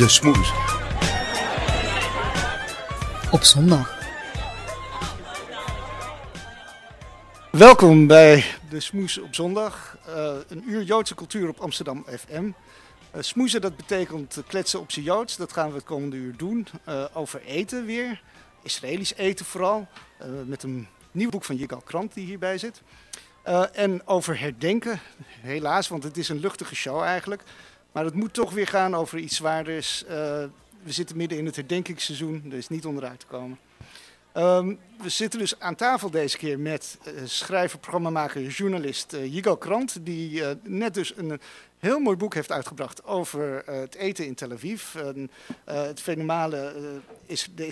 De Smoes. Op zondag. Welkom bij de Smoes op zondag. Uh, een uur Joodse cultuur op Amsterdam FM. Uh, smoezen, dat betekent kletsen op z'n Joods. Dat gaan we het komende uur doen. Uh, over eten weer. Israëlisch eten vooral. met een nieuw boek van Yigal Krant die hierbij zit. en over herdenken. Helaas, want het is een luchtige show eigenlijk. Maar het moet toch weer gaan over iets zwaarders. we zitten midden in het herdenkingsseizoen. Er is niet onderuit te komen. Um, we zitten dus aan tafel deze keer met uh, schrijver, programmamaker, journalist uh, Yigal Krant, die uh, net dus een heel mooi boek heeft uitgebracht over het eten in Tel Aviv. het fenomenale is de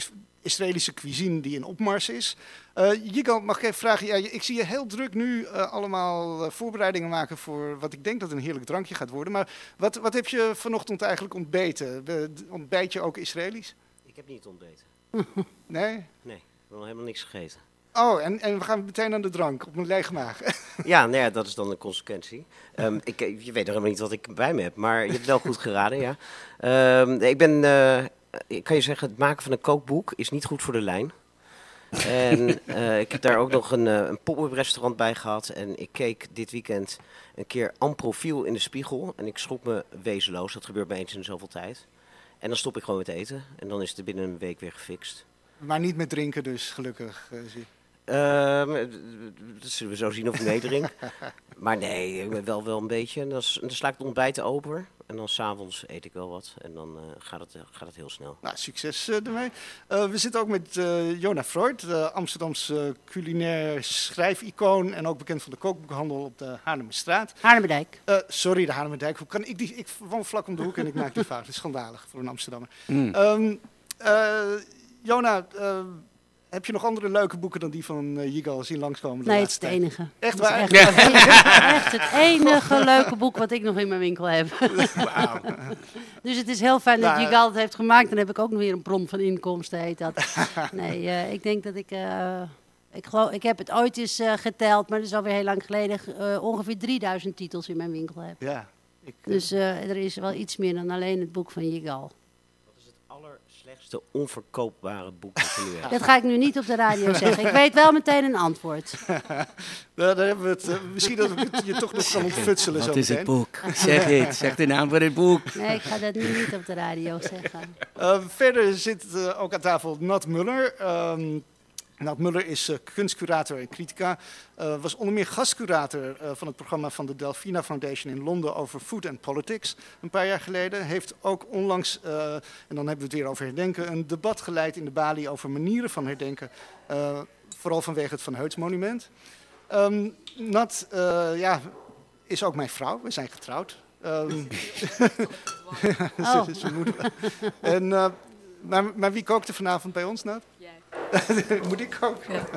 Israëlische cuisine die in opmars is. Yigal, mag ik even vragen, ja, ik zie je heel druk nu allemaal voorbereidingen maken voor wat ik denk dat een heerlijk drankje gaat worden. Maar wat, wat heb je vanochtend eigenlijk ontbeten? Ontbijt je ook Israëlisch? Ik heb niet ontbeten. nee? Nee, ik heb nog helemaal niks gegeten. Oh, en, en we gaan meteen aan de drank, op een lege maag. ja, nou ja, dat is dan de consequentie. Um, ik, je weet nog helemaal niet wat ik bij me heb, maar je hebt wel goed geraden, ja. Um, ik ben, uh, ik kan je zeggen, het maken van een kookboek is niet goed voor de lijn. En uh, ik heb daar ook nog een, uh, een pop-up restaurant bij gehad. En ik keek dit weekend een keer aan profiel in de spiegel. En ik schrok me wezenloos. Dat gebeurt bij eens in zoveel tijd. En dan stop ik gewoon met eten. En dan is het binnen een week weer gefixt. Maar niet met drinken dus, gelukkig. Zie. Uh, dat zullen we zo zien of ik meedrink. maar nee, wel, wel een beetje. En dan, dan sla ik het ontbijt open. En dan s'avonds eet ik wel wat. En dan uh, gaat, het, gaat het heel snel. Nou, succes uh, ermee. we zitten ook met Jona Freud, de Amsterdamse culinair schrijficoon. En ook bekend van de kookboekhandel op de Haarlemmerstraat. Haarlemmerdijk. sorry, de Haarlemmerdijk. Hoe kan ik die? Ik woon vlak om de hoek en ik maak die fout. Dat is schandalig voor een Amsterdammer. Mm. Um, Jona, heb je nog andere leuke boeken dan die van uh, Yigal zien langskomen? Nee, het is het enige. Echt waar? Echt, echt, het enige leuke boek wat ik nog in mijn winkel heb. Wow. dus het is heel fijn dat Yigal het heeft gemaakt. Dan heb ik ook nog weer een bron van inkomsten, heet dat. Nee, uh, ik denk dat ik... Uh, ik, geloof, ik heb het ooit eens geteld, maar dat is alweer heel lang geleden. ongeveer 3000 titels in mijn winkel heb. Ja. Ik, dus er is wel iets meer dan alleen het boek van Yigal slechtste onverkoopbare boek dat nu? Dat ga ik nu niet op de radio zeggen. Ik weet wel meteen een antwoord. daar, hebben we het. Uh, misschien dat je toch nog kan ontfutselen. Wat is het boek? Zeg het. Zeg de naam van het boek. Nee, ik ga dat nu niet op de radio zeggen. Uh, verder zit uh, ook aan tafel Nat Muller. Um, Nat Muller is uh, kunstcurator en critica. Uh, was onder meer gastcurator uh, van het programma van de Delphina Foundation in Londen over food and politics. Een paar jaar geleden. Heeft ook onlangs, en dan hebben we het weer over herdenken, een debat geleid in de Bali over manieren van herdenken. vooral vanwege het Van Heuts monument. Um, Nat ja, is ook mijn vrouw. We zijn getrouwd. Um, oh. En, maar, maar wie kookte vanavond bij ons, Nat? moet ik ook? Ja.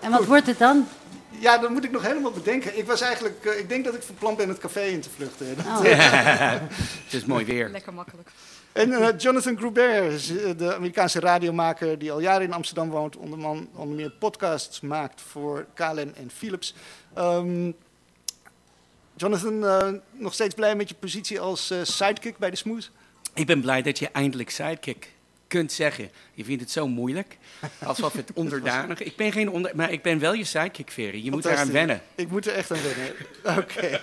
En wat wordt het dan? Ja, dat moet ik nog helemaal bedenken. Ik was eigenlijk, uh, ik denk dat ik van plan ben het café in te vluchten. Oh. het is mooi weer. Lekker makkelijk. En uh, Jonathan Gruber, eh, de Amerikaanse radiomaker die al jaren in Amsterdam woont, onder, man, onder meer podcasts maakt voor KLM en Philips. Um, Jonathan, uh, nog steeds blij met je positie als sidekick bij de Smooth? Ik ben blij dat je eindelijk sidekick kunt zeggen. Je vindt het zo moeilijk, alsof het onderdanig... Ik ben geen onder... Maar ik ben wel je sidekick, Ferry. Je moet eraan wennen. Ik moet er echt aan wennen. Oké.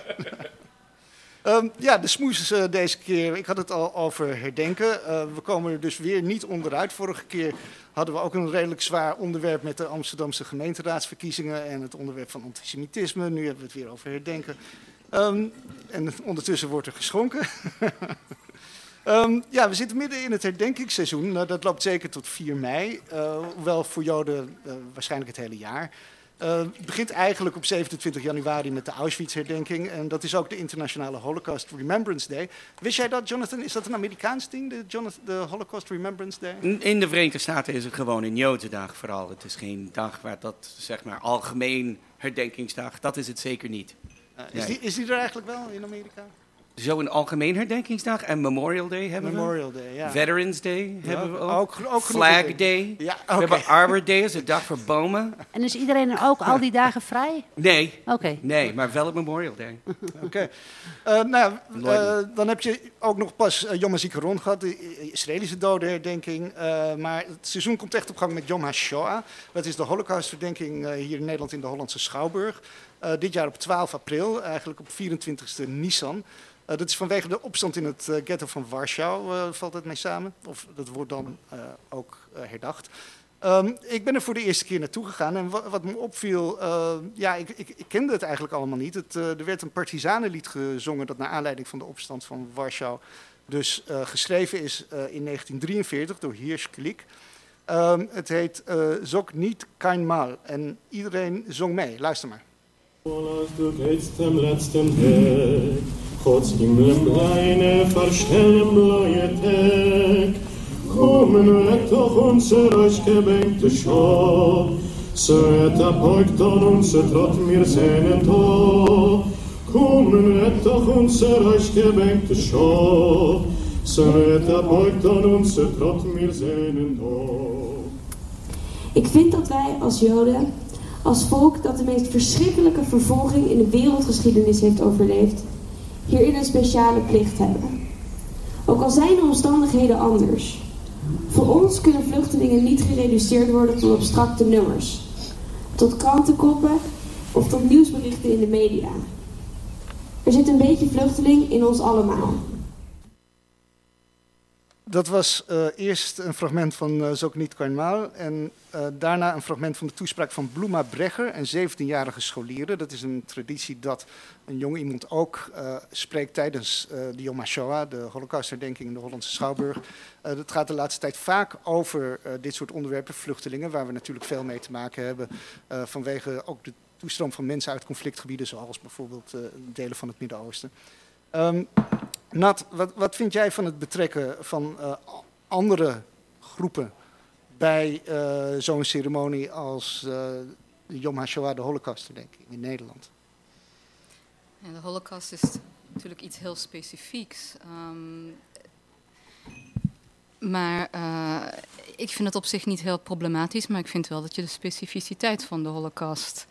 Um, ja, de smoes uh, deze keer. Ik had het al over herdenken. Uh, we komen er dus weer niet onderuit. Vorige keer hadden we ook een redelijk zwaar onderwerp met de Amsterdamse gemeenteraadsverkiezingen en het onderwerp van antisemitisme. Nu hebben we het weer over herdenken. Um, en ondertussen wordt er geschonken. Um, ja, we zitten midden in het herdenkingsseizoen. Nou, dat loopt zeker tot 4 mei, uh, hoewel voor Joden uh, waarschijnlijk het hele jaar. Uh, het begint eigenlijk op 27 januari met de Auschwitz-herdenking. En dat is ook de internationale Holocaust Remembrance Day. Wist jij dat, Jonathan? Is dat een Amerikaans ding, de, Jonathan, de Holocaust Remembrance Day? In de Verenigde Staten is het gewoon een Jodendag vooral. Het is geen dag waar dat, zeg maar, algemeen herdenkingsdag. Dat is het zeker niet. is, die, is die er eigenlijk wel in Amerika? Zo een algemeen herdenkingsdag. En Memorial Day hebben Memorial we. Day, ja. Veterans Day hebben we ook. ook, ook Flag Day. Ja, We hebben Arbor Day, dat is de dag voor bomen. En is iedereen er ook al die dagen vrij? Nee, Oké. nee, maar wel op Memorial Day. Oké. Eh, nou, eh, dan heb je ook nog pas uh, Yom HaZikaron gehad, de Israëlische dodenherdenking. Uh, maar het seizoen komt echt op gang met Yom HaShoah. Dat is de holocaustverdenking uh, hier in Nederland in de Hollandse Schouwburg. Uh, dit jaar op 12 april, eigenlijk op 24e Nisan. Uh, dat is vanwege de opstand in het uh, ghetto van Warschau, uh, valt het mee samen. Of dat wordt dan ook herdacht. Um, ik ben er voor de eerste keer naartoe gegaan en wat, me opviel, ja, ik, ik, kende het eigenlijk allemaal niet. Het, er werd een partisanenlied gezongen dat naar aanleiding van de opstand van Warschau dus geschreven is in 1943 door Hirsch Klik. Um, het heet Zok niet kein Mal en iedereen zong mee. Luister maar. Gott himmeln deine verstellen bleue Tag, kommen wird doch unser euch gebänkte Schau, so et apoigt an unser Trott mir sehnen to, kommen wird doch unser euch gebänkte Schau, so et apoigt an unser Trott mir sehnen to. Ik vind dat wij als Joden als volk dat de meest verschrikkelijke vervolging in de wereldgeschiedenis heeft overleefd, hierin een speciale plicht hebben. Ook al zijn de omstandigheden anders. Voor ons kunnen vluchtelingen niet gereduceerd worden tot abstracte nummers, tot krantenkoppen of tot nieuwsberichten in de media. Er zit een beetje vluchteling in ons allemaal. Dat was uh, eerst een fragment van uh, niet Karnmaal en uh, daarna een fragment van de toespraak van Bloema Bregger, een 17-jarige scholieren. Dat is een traditie dat een jong iemand ook spreekt tijdens de Yom HaShoah, de holocaustherdenking in de Hollandse Schouwburg. Het gaat de laatste tijd vaak over dit soort onderwerpen, vluchtelingen, waar we natuurlijk veel mee te maken hebben vanwege ook de toestroom van mensen uit conflictgebieden, zoals bijvoorbeeld delen van het Midden-Oosten. Um, Nat, wat, wat, vind jij van het betrekken van uh, andere groepen bij uh, zo'n ceremonie als uh, de Yom HaShoah, de Holocaustherdenking in Nederland? De Holocaust is natuurlijk iets heel specifieks. Um, maar ik vind het op zich niet heel problematisch, maar ik vind wel dat je de specificiteit van de Holocaust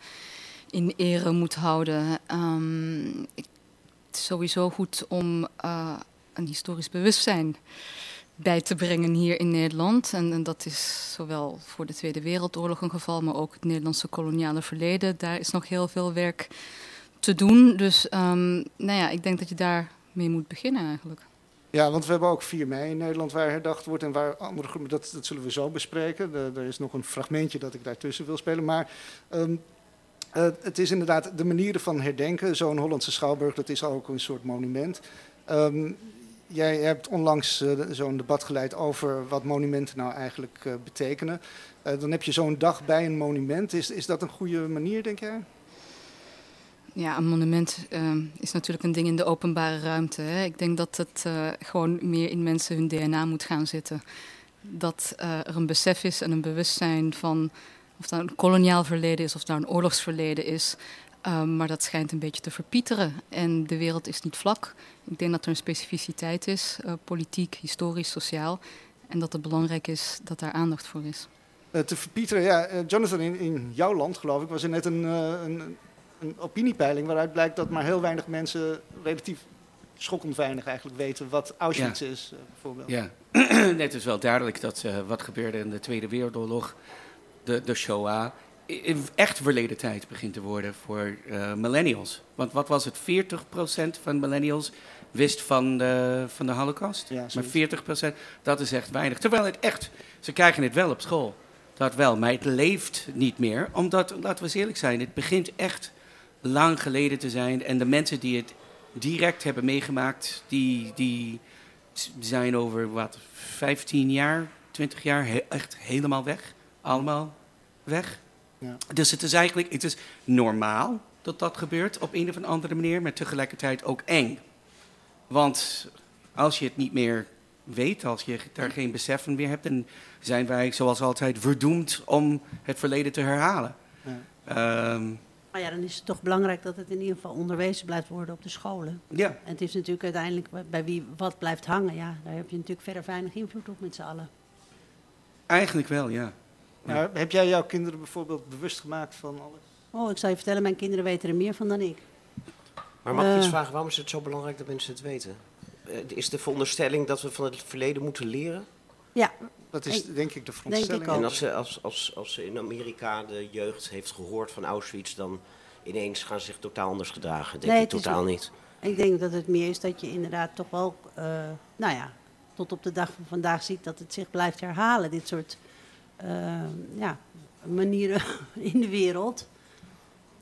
in ere moet houden. Ik het sowieso goed om uh, een historisch bewustzijn bij te brengen hier in Nederland. En, en, dat is zowel voor de Tweede Wereldoorlog een geval, maar ook het Nederlandse koloniale verleden. Daar is nog heel veel werk te doen. Dus um, nou ja, ik denk dat je daar mee moet beginnen eigenlijk. Ja, want we hebben ook 4 mei in Nederland waar herdacht wordt en waar andere groepen, dat, dat zullen we zo bespreken. Er is nog een fragmentje dat ik daartussen wil spelen. Maar um, uh, het is inderdaad de manieren van herdenken. Zo'n Hollandse schouwburg, dat is ook een soort monument. Um, jij hebt onlangs uh, zo'n debat geleid over wat monumenten nou eigenlijk uh, betekenen. dan heb je zo'n dag bij een monument. Is, is dat een goede manier, denk jij? Ja, een monument uh, is natuurlijk een ding in de openbare ruimte. Hè. Ik denk dat het gewoon meer in mensen hun DNA moet gaan zitten. Dat er een besef is en een bewustzijn van of dat een koloniaal verleden is of dat een oorlogsverleden is. Um, maar dat schijnt een beetje te verpieteren. En de wereld is niet vlak. Ik denk dat er een specificiteit is, uh, politiek, historisch, sociaal. En dat het belangrijk is dat daar aandacht voor is. Uh, te verpieteren, ja. Uh, Jonathan, in, in, jouw land, geloof ik, was er net een, een, een, opiniepeiling waaruit blijkt dat maar heel weinig mensen relatief schokkend weinig eigenlijk weten wat Auschwitz ja. is, bijvoorbeeld. Ja, het is wel duidelijk dat wat gebeurde in de Tweede Wereldoorlog de, de Shoah echt verleden tijd begint te worden voor uh, millennials. Want wat was het? 40% van millennials wist van de, van de Holocaust. Ja, maar 40%, dat is echt weinig. Terwijl het echt, ze krijgen het wel op school. Dat wel, maar het leeft niet meer. Omdat, laten we eens eerlijk zijn, het begint echt lang geleden te zijn. En de mensen die het direct hebben meegemaakt, die, die zijn over wat, 15 jaar, 20 jaar he echt helemaal weg allemaal weg. Ja. Dus het is eigenlijk het is normaal dat dat gebeurt op een of andere manier, maar tegelijkertijd ook eng. Want als je het niet meer weet, als je daar geen besef van meer hebt, dan zijn wij zoals altijd verdoemd om het verleden te herhalen. Ja. Um, Maar ja, dan is het toch belangrijk dat het in ieder geval onderwezen blijft worden op de scholen. Ja. En het is natuurlijk uiteindelijk bij wie wat blijft hangen. Ja, daar heb je natuurlijk verder weinig invloed op met z'n allen. Eigenlijk wel, ja. Ja. heb jij jouw kinderen bijvoorbeeld bewust gemaakt van alles? Oh, ik zal je vertellen, mijn kinderen weten er meer van dan ik. Maar mag ik iets Uh. vragen, waarom is het zo belangrijk dat mensen het weten? Eh, Is de veronderstelling dat we van het verleden moeten leren? Ja, Dat is denk ik de veronderstelling. ook. En als ze, als, als, als ze in Amerika de jeugd heeft gehoord van Auschwitz, dan ineens gaan ze zich totaal anders gedragen. Denk Nee, ik het is- totaal niet. ik denk dat het meer is dat je inderdaad toch wel, eh, nou ja, tot op de dag van vandaag ziet dat het zich blijft herhalen. Dit soort eh, ja, manieren in de wereld.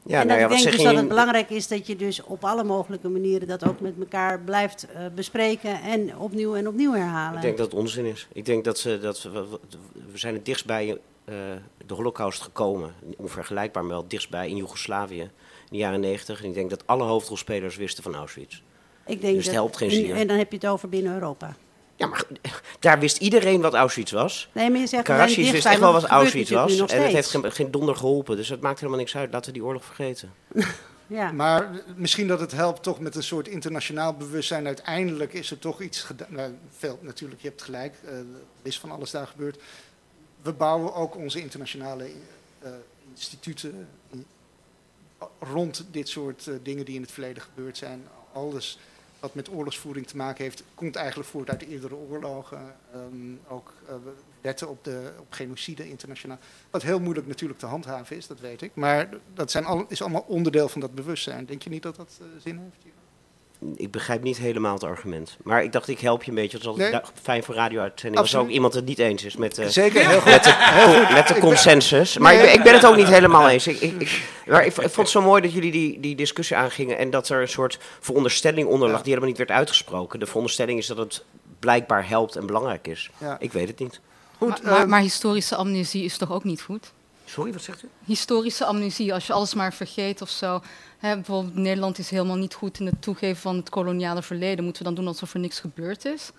Ja, en nou ja, ik denk dus je dat het belangrijk is dat je dus op alle mogelijke manieren dat ook met elkaar blijft eh, bespreken en opnieuw en opnieuw herhalen. Ik denk dat het onzin is. Ik denk dat, ze, dat we, zijn het dichtst bij eh, de holocaust gekomen. Onvergelijkbaar, maar wel het dichtst bij in Joegoslavië in de jaren negentig. En ik denk dat alle hoofdrolspelers wisten van Auschwitz. Ik denk dus het dat- helpt geen en, zier. en dan heb je het over binnen Europa. Ja, maar daar wist iedereen wat Auschwitz was. Nee, maar je zegt Karadzic alleen wist echt wel wat het Auschwitz was. En het heeft geen, geen donder geholpen. Dus dat maakt helemaal niks uit. Laten we die oorlog vergeten. Ja. Maar misschien dat het helpt toch met een soort internationaal bewustzijn. Uiteindelijk is er toch iets gedaan. Nou, veel, natuurlijk, je hebt gelijk. eh, er is van alles daar gebeurd. We bouwen ook onze internationale eh, instituten in- rond dit soort eh, dingen die in het verleden gebeurd zijn. Alles wat met oorlogsvoering te maken heeft, komt eigenlijk voort uit de eerdere oorlogen. Ehm, ook eh, wetten op, de, op genocide internationaal. Wat heel moeilijk natuurlijk te handhaven is, dat weet ik. Maar dat zijn al, is allemaal onderdeel van dat bewustzijn. Denk je niet dat dat eh, zin heeft? hier? Ik begrijp niet helemaal het argument. Maar ik dacht, ik help je een beetje. Het is altijd Nee. du- fijn voor radio-uitzending. Als er ook iemand het niet eens is met, eh, Zeker, heel goed. met, de, met de consensus. Maar ik, ben, ik ben het ook niet helemaal eens. Ik, ik, ik, maar ik, vond het zo mooi dat jullie die, die discussie aangingen... en dat er een soort veronderstelling onder lag Ja. die helemaal niet werd uitgesproken. De veronderstelling is dat het blijkbaar helpt en belangrijk is. Ja. Ik weet het niet. Goed, maar, maar, ehm, maar historische amnesie is toch ook niet goed? Sorry, wat zegt u? Historische amnesie, als je alles maar vergeet of zo. Hè, bijvoorbeeld Nederland is helemaal niet goed in het toegeven van het koloniale verleden. Moeten we dan doen alsof er niks gebeurd is?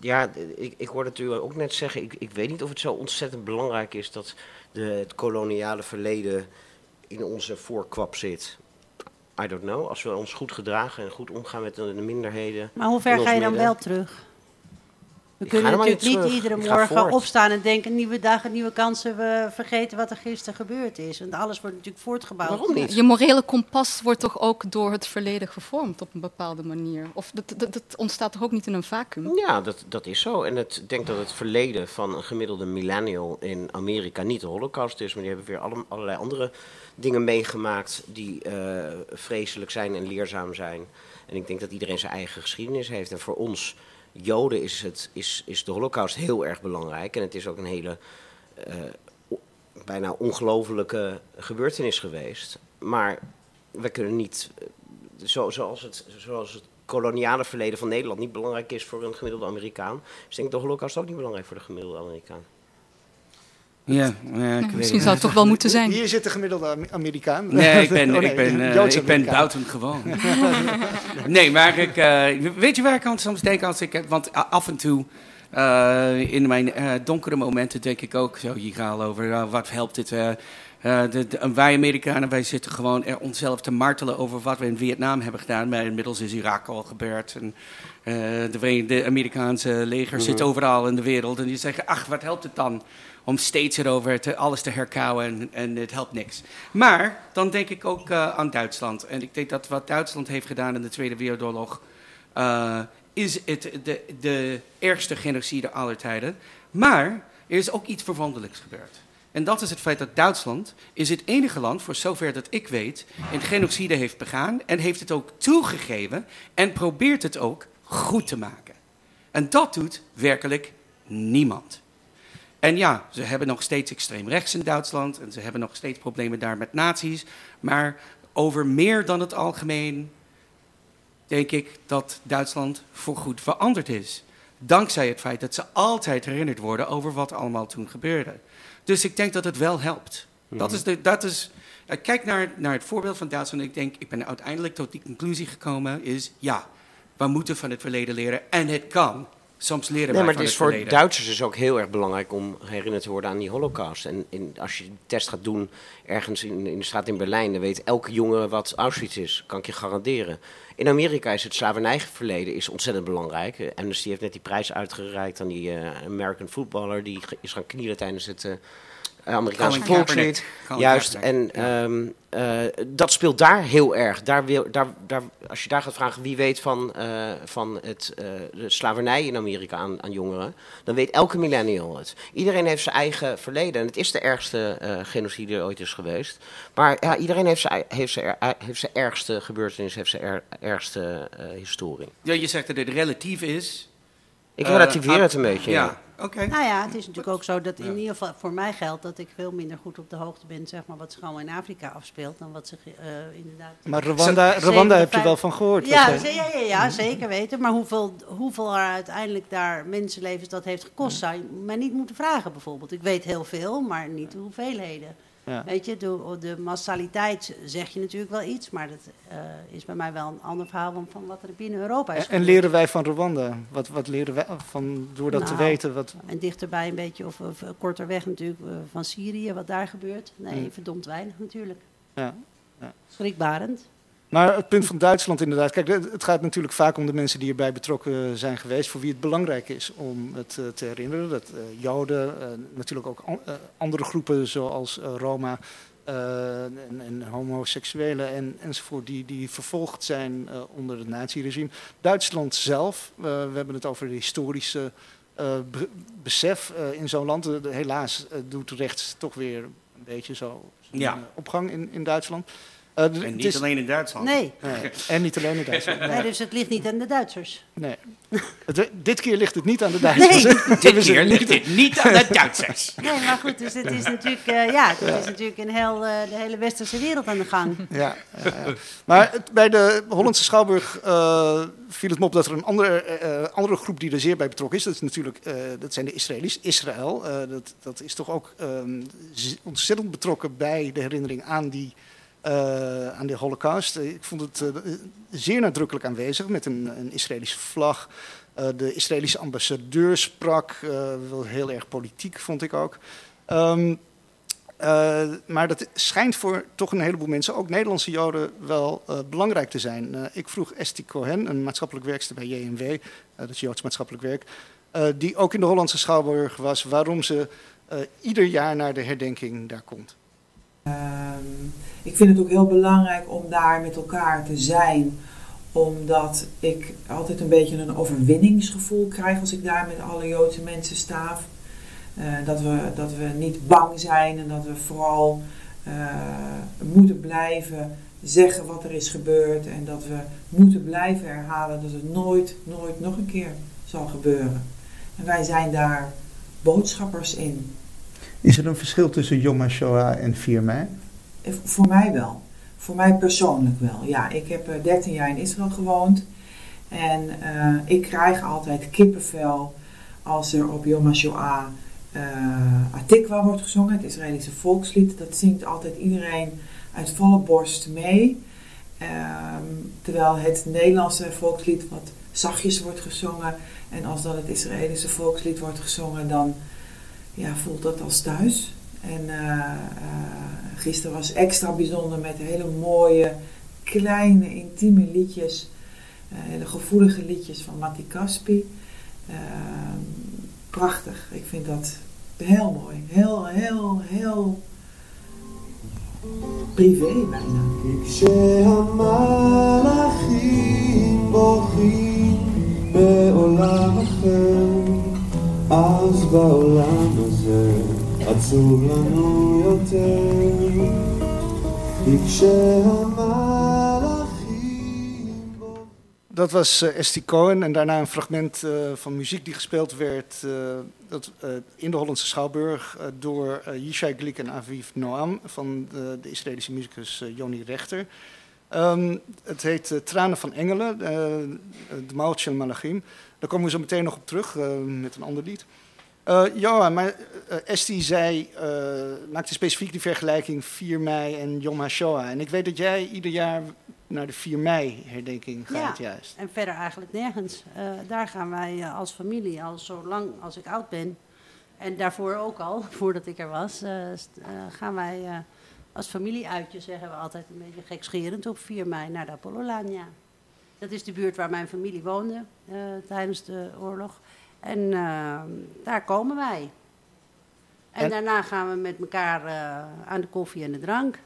Ja, ik, ik hoorde het u ook net zeggen. Ik, ik weet niet of het zo ontzettend belangrijk is dat de, het koloniale verleden in onze voorkwap zit. I don't know. Als we ons goed gedragen en goed omgaan met de, de minderheden. Maar hoe ver ga je dan midden. wel terug? We Ik kunnen natuurlijk niet terug. iedere morgen opstaan en denken: nieuwe dagen, nieuwe kansen. We vergeten wat er gisteren gebeurd is. Want alles wordt natuurlijk voortgebouwd. Waarom niet? Je morele kompas wordt toch ook door het verleden gevormd op een bepaalde manier? Of dat, dat, dat ontstaat toch ook niet in een vacuüm? Ja, dat, dat is zo. En het, ik denk dat het verleden van een gemiddelde millennial in Amerika niet de holocaust is. Maar die hebben weer alle, allerlei andere dingen meegemaakt die eh, vreselijk zijn en leerzaam zijn. En ik denk dat iedereen zijn eigen geschiedenis heeft. En voor ons Joden is, het, is, is de holocaust heel erg belangrijk. En het is ook een hele eh, bijna ongelofelijke gebeurtenis geweest. Maar we kunnen niet, eh, zo, zoals, het, zoals het koloniale verleden van Nederland niet belangrijk is voor een gemiddelde Amerikaan, is denk ik de holocaust ook niet belangrijk voor de gemiddelde Amerikaan. Ja, ja ik Nou, weet misschien het. zou het toch wel moeten zijn. Hier zit de gemiddelde Am- Amerikaan. Nee, ik ben, Oh, nee, ik ben, eh, ik ben buitengewoon. nee, maar ik, eh, weet je waar ik aan soms denk als ik... Want af en toe eh, in mijn eh, donkere momenten denk ik ook zo hier over eh, wat helpt dit... eh, eh, de, de- wij Amerikanen, wij zitten gewoon er onszelf te martelen over wat we in Vietnam hebben gedaan. Maar inmiddels is Irak al gebeurd. En, eh, de, Verenigde Amerikaanse leger zit overal in de wereld. En die zeggen, ach, wat helpt het dan om steeds erover alles te herkauwen en, en het helpt niks. Maar dan denk ik ook eh, aan Duitsland. En ik denk dat wat Duitsland heeft gedaan in de Tweede Wereldoorlog... eh, is het de, de ergste genocide aller tijden. Maar er is ook iets verwonderlijks gebeurd. En dat is het feit dat Duitsland is het enige land, voor zover dat ik weet, een genocide heeft begaan en heeft het ook toegegeven en probeert het ook goed te maken. En dat doet werkelijk niemand. En ja, ze hebben nog steeds extreem rechts in Duitsland en ze hebben nog steeds problemen daar met nazi's. Maar over meer dan het algemeen denk ik dat Duitsland voorgoed veranderd is. Dankzij het feit dat ze altijd herinnerd worden over wat allemaal toen gebeurde. Dus ik denk dat het wel helpt. Dat is de, dat is, eh, kijk naar, naar het voorbeeld van Duitsland. Ik denk, ik ben uiteindelijk tot die conclusie gekomen, is ja, we moeten van het verleden leren en het kan. Soms leren Nee, wij maar van het is het voor verleden. Duitsers dus ook heel erg belangrijk om herinnerd te worden aan die holocaust. En in, als je die test gaat doen ergens in, in de straat in Berlijn, dan weet elke jongere wat Auschwitz is. Kan ik je garanderen. In Amerika is het slavernijverleden is ontzettend belangrijk. Eh, Amnesty heeft net die prijs uitgereikt aan die eh, American footballer die is gaan knielen tijdens het eh, Amerikaanse Colin volkslied. Juist, en ehm, eh, dat speelt daar heel erg. Daar wil, daar, daar, als je daar gaat vragen wie weet van, eh, van het, eh, de slavernij in Amerika aan, aan jongeren, dan weet elke millennial het. Iedereen heeft zijn eigen verleden en het is de ergste eh, genocide die er ooit is geweest. Maar ja, iedereen heeft zijn, heeft zijn, er- heeft zijn ergste gebeurtenis, heeft zijn er- ergste eh, historie. Ja, je zegt dat het relatief is. Ik Eh, relativeer ah, het een beetje. ja. Oké. Nou ja, het is natuurlijk ook zo dat in ieder geval voor mij geldt dat ik veel minder goed op de hoogte ben, zeg maar, wat zich allemaal in Afrika afspeelt dan wat zich eh, inderdaad. Maar Rwanda, Rwanda heb je wel van gehoord. Ja, ja, ja, ja, zeker weten. Maar hoeveel, hoeveel er uiteindelijk daar mensenlevens dat heeft gekost, zou je mij niet moeten vragen bijvoorbeeld. Ik weet heel veel, maar niet de hoeveelheden. Ja. Weet je, de, de massaliteit zeg je natuurlijk wel iets, maar dat eh, is bij mij wel een ander verhaal van, van wat er binnen Europa is En, en leren wij van Rwanda? Wat, wat leren wij van, door dat te Nou, weten? Wat, En dichterbij een beetje, of, of korter weg natuurlijk, eh, van Syrië, wat daar gebeurt. Nee, Mm. verdomd weinig natuurlijk. ja. Schrikbarend. Maar het punt van Duitsland inderdaad. Kijk, het gaat natuurlijk vaak om de mensen die erbij betrokken zijn geweest. Voor wie het belangrijk is om het eh, te herinneren. Dat eh, Joden, eh, natuurlijk ook an- andere groepen zoals Roma en, en homoseksuelen en, enzovoort. Die, die vervolgd zijn onder het naziregime. Duitsland zelf, we hebben het over de historische be- besef in zo'n land. Helaas doet rechts toch weer een beetje zo Ja. opgang in, in Duitsland. Eh, d- En het niet is- alleen in Duitsland. Nee. Nee, en niet alleen in Duitsland. Nee. nee, dus het ligt niet aan de Duitsers. Nee. Het- dit keer ligt het niet aan de Duitsers. Nee. Dit keer ligt dit niet aan de Duitsers. Nee, maar goed, dus het is natuurlijk, eh, ja, het is natuurlijk in heel, eh, de hele westerse wereld aan de gang. Ja. Maar het- bij de Hollandse Schouwburg eh, viel het me op dat er een andere, eh, andere groep die er zeer bij betrokken is. Dat, is natuurlijk, eh, dat zijn de Israëli's. Israël, eh, dat, dat is toch ook ehm, ontzettend betrokken bij de herinnering aan die, eh, aan de Holocaust. Eh, Ik vond het eh, zeer nadrukkelijk aanwezig met een, een Israëlische vlag. De Israëlische ambassadeur sprak, wel heel erg politiek vond ik ook. Ehm, eh, maar dat schijnt voor toch een heleboel mensen, ook Nederlandse Joden, wel belangrijk te zijn. Ik vroeg Esti Cohen, een maatschappelijk werkster bij JMW, dat is Joods maatschappelijk werk, die ook in de Hollandse Schouwburg was, waarom ze ieder jaar naar de herdenking daar komt. Ehm, ik vind het ook heel belangrijk om daar met elkaar te zijn, omdat ik altijd een beetje een overwinningsgevoel krijg als ik daar met alle Joodse mensen sta. Eh, dat, we, dat we niet bang zijn en dat we vooral eh, moeten blijven zeggen wat er is gebeurd en dat we moeten blijven herhalen dat het nooit, nooit nog een keer zal gebeuren. En wij zijn daar boodschappers in. Is er een verschil tussen Yom HaShoah en 4 mei? Eh, Voor mij wel. Voor mij persoonlijk wel. Ja, ik heb eh, 13 jaar in Israël gewoond. En eh, ik krijg altijd kippenvel als er op Yom HaShoah eh Atikwa wordt gezongen, het Israëlische volkslied. Dat zingt altijd iedereen uit volle borst mee. Ehm, terwijl het Nederlandse volkslied wat zachtjes wordt gezongen. En als dan het Israëlische volkslied wordt gezongen, dan ja, voelt dat als thuis. En uh, gisteren was extra bijzonder met hele mooie, kleine, intieme liedjes. Uh, hele gevoelige liedjes van Matti Caspi. Ehm, prachtig. Ik vind dat heel mooi. Heel, heel, heel privé bijna. Ik zei אז בעולם הזה עצוב לנו יותר. כי כשהמלאכים בוכים Dat was eh Esti Cohen en daarna een fragment eh, van muziek die gespeeld werd eh, dat, eh, in de Hollandse Schouwburg eh, door eh Yishai Glik en Aviv Noam van de, de Israëlische muzikus eh, Joni Rechter. Ehm, het heet eh, Tranen van Engelen, eh de Shel Malachim. Daar komen we zo meteen nog op terug eh, met een ander lied. Johan, maar Esti zei, maakte specifiek die vergelijking 4 mei en Yom HaShoah. En ik weet dat jij ieder jaar naar de 4 mei herdenking gaat ja, juist. en verder eigenlijk nergens. Daar gaan wij als familie, al zo lang als ik oud ben, en daarvoor ook al, voordat ik er was, uh, gaan wij als familieuitje, zeggen we altijd een beetje gekscherend, op 4 mei naar de Apollo-laan, Dat is de buurt waar mijn familie woonde tijdens de oorlog. En daar komen wij. En, en, daarna gaan we met elkaar aan de koffie en de drank.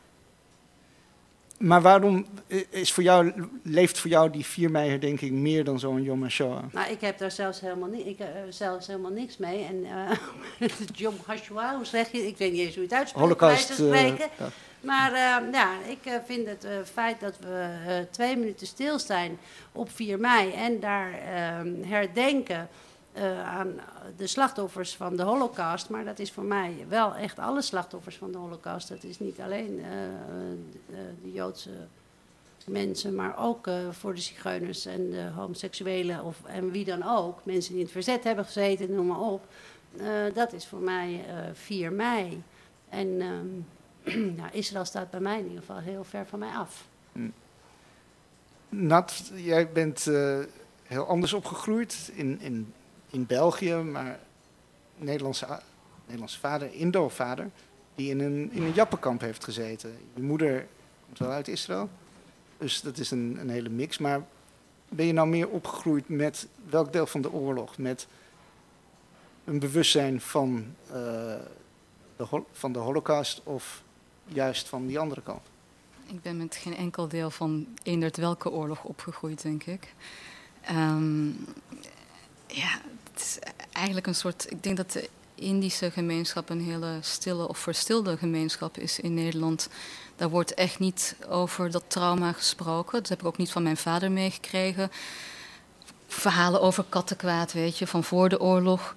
Maar waarom is voor jou, leeft voor jou die 4 mei herdenking meer dan zo'n Yom HaShoah? Nou, ik heb daar zelfs helemaal, ni ik, uh, zelfs helemaal niks mee. En uh, Yom HaShoah, hoe zeg je? Ik weet niet eens hoe je het uitspreekt. Holocaust. Uh, ja. Maar ja, ik vind het feit dat we twee minuten stilstaan op 4 mei en daar ehm, herdenken uh, aan de slachtoffers van de Holocaust. Maar dat is voor mij wel echt alle slachtoffers van de Holocaust. Dat is niet alleen uh, de, Joodse mensen, maar ook uh, voor de zigeuners en de homoseksuelen of, en wie dan ook. Mensen die in het verzet hebben gezeten, noem maar op. dat is voor mij 4 mei. En nou, Israël staat bij mij in ieder geval heel ver van mij af. Hm. Nat, jij bent heel anders opgegroeid in, in in België, maar Nederlandse, Nederlandse vader, Indo-vader, die in een, in een jappenkamp heeft gezeten. Je moeder komt wel uit Israël, dus dat is een, een hele mix. Maar ben je nou meer opgegroeid met welk deel van de oorlog? Met een bewustzijn van, uh, de, van de holocaust of juist van die andere kant? Ik ben met geen enkel deel van eendert welke oorlog opgegroeid, denk ik. Um, ja, het is eigenlijk een soort. Ik denk dat de Indische gemeenschap een hele stille of verstilde gemeenschap is in Nederland. Daar wordt echt niet over dat trauma gesproken. Dat heb ik ook niet van mijn vader meegekregen. Verhalen over kattenkwaad, weet je, van voor de oorlog.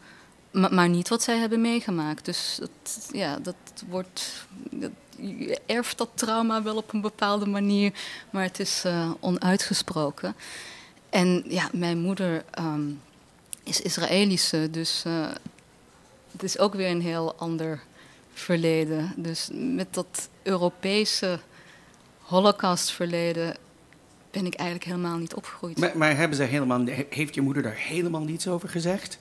Maar, niet wat zij hebben meegemaakt. Dus dat, ja, dat wordt. Dat, je erft dat trauma wel op een bepaalde manier, maar het is uh, onuitgesproken. En ja, mijn moeder. Um, is Israëlische. Dus uh, het is ook weer een heel ander verleden. Dus met dat Europese holocaustverleden ben ik eigenlijk helemaal niet opgegroeid. Maar, maar, hebben ze helemaal, heeft je moeder daar helemaal niets over gezegd?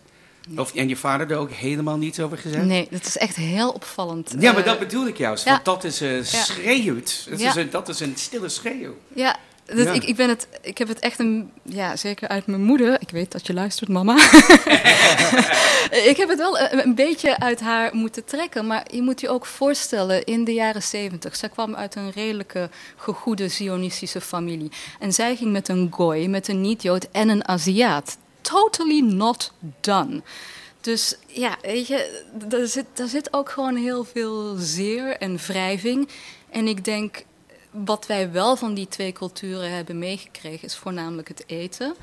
Of, en je vader er ook helemaal niets over gezegd? Nee, dat is echt heel opvallend. Ja, maar uh, dat bedoel ik juist. Ja. Want dat is uh, schreeuwt. Dat, ja. is een, dat is een stille schreeuw. Ja, dus ik, ik, ben het, ik heb het echt een, ja, zeker uit mijn moeder. Ik weet dat je luistert, mama. ik heb het wel een, een, beetje uit haar moeten trekken. Maar je moet je ook voorstellen, in de jaren zeventig. Zij kwam uit een redelijke, gegoede Zionistische familie. En zij ging met een gooi, met een niet-Jood en een Aziat. Totally not done. Dus ja, weet je, daar zit, daar zit ook gewoon heel veel zeer en wrijving. En ik denk, wat wij wel van die twee culturen hebben meegekregen, is voornamelijk het eten.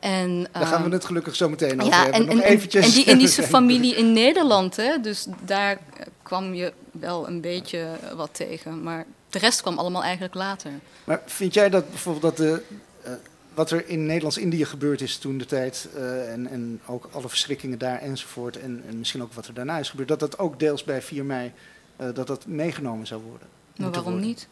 En, Daar gaan we ehm, het gelukkig zo meteen over ja, hebben. En, Nog en, eventjes. en die Indische familie in Nederland, hè, dus daar kwam je wel een beetje wat tegen. Maar de rest kwam allemaal eigenlijk later. Maar vind jij dat bijvoorbeeld dat de, wat er in Nederlands-Indië gebeurd is toen de tijd, uh, en, en ook alle verschrikkingen daar enzovoort, en, en misschien ook wat er daarna is gebeurd, dat dat ook deels bij 4 mei uh, dat dat meegenomen zou worden? Maar waarom worden? niet?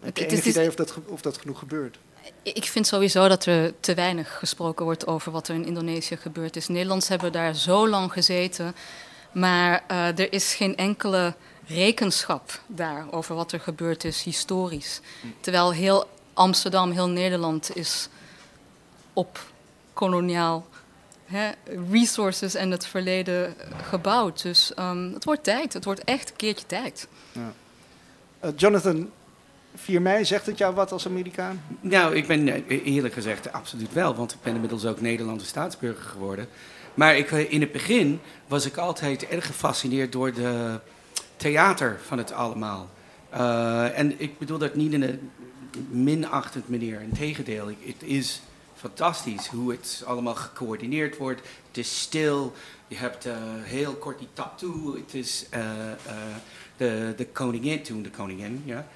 Heb je enig idee of dat, of dat genoeg gebeurt? Ik vind sowieso dat er te weinig gesproken wordt over wat er in Indonesië gebeurd is. Nederlands hebben daar zo lang gezeten, maar uh, er is geen enkele rekenschap daar over wat er gebeurd is historisch. Terwijl heel Amsterdam, heel Nederland is op koloniaal hè, resources en het verleden gebouwd. Dus um, het wordt tijd, het wordt echt een keertje tijd. Ja. Uh, Jonathan, 4 mei, zegt het jou wat als Amerikaan? Nou, ik ben eh, eerlijk gezegd absoluut wel, want ik ben inmiddels ook Nederlandse staatsburger geworden. Maar ik, eh, in het begin was ik altijd erg gefascineerd door de theater van het allemaal. Uh, en ik bedoel dat niet in een minachtend manier, integendeel. Het is fantastisch hoe het allemaal gecoördineerd wordt. Het is stil, je hebt uh, heel kort die tattoo. Het is uh, de, de koningin, toen de koningin, ja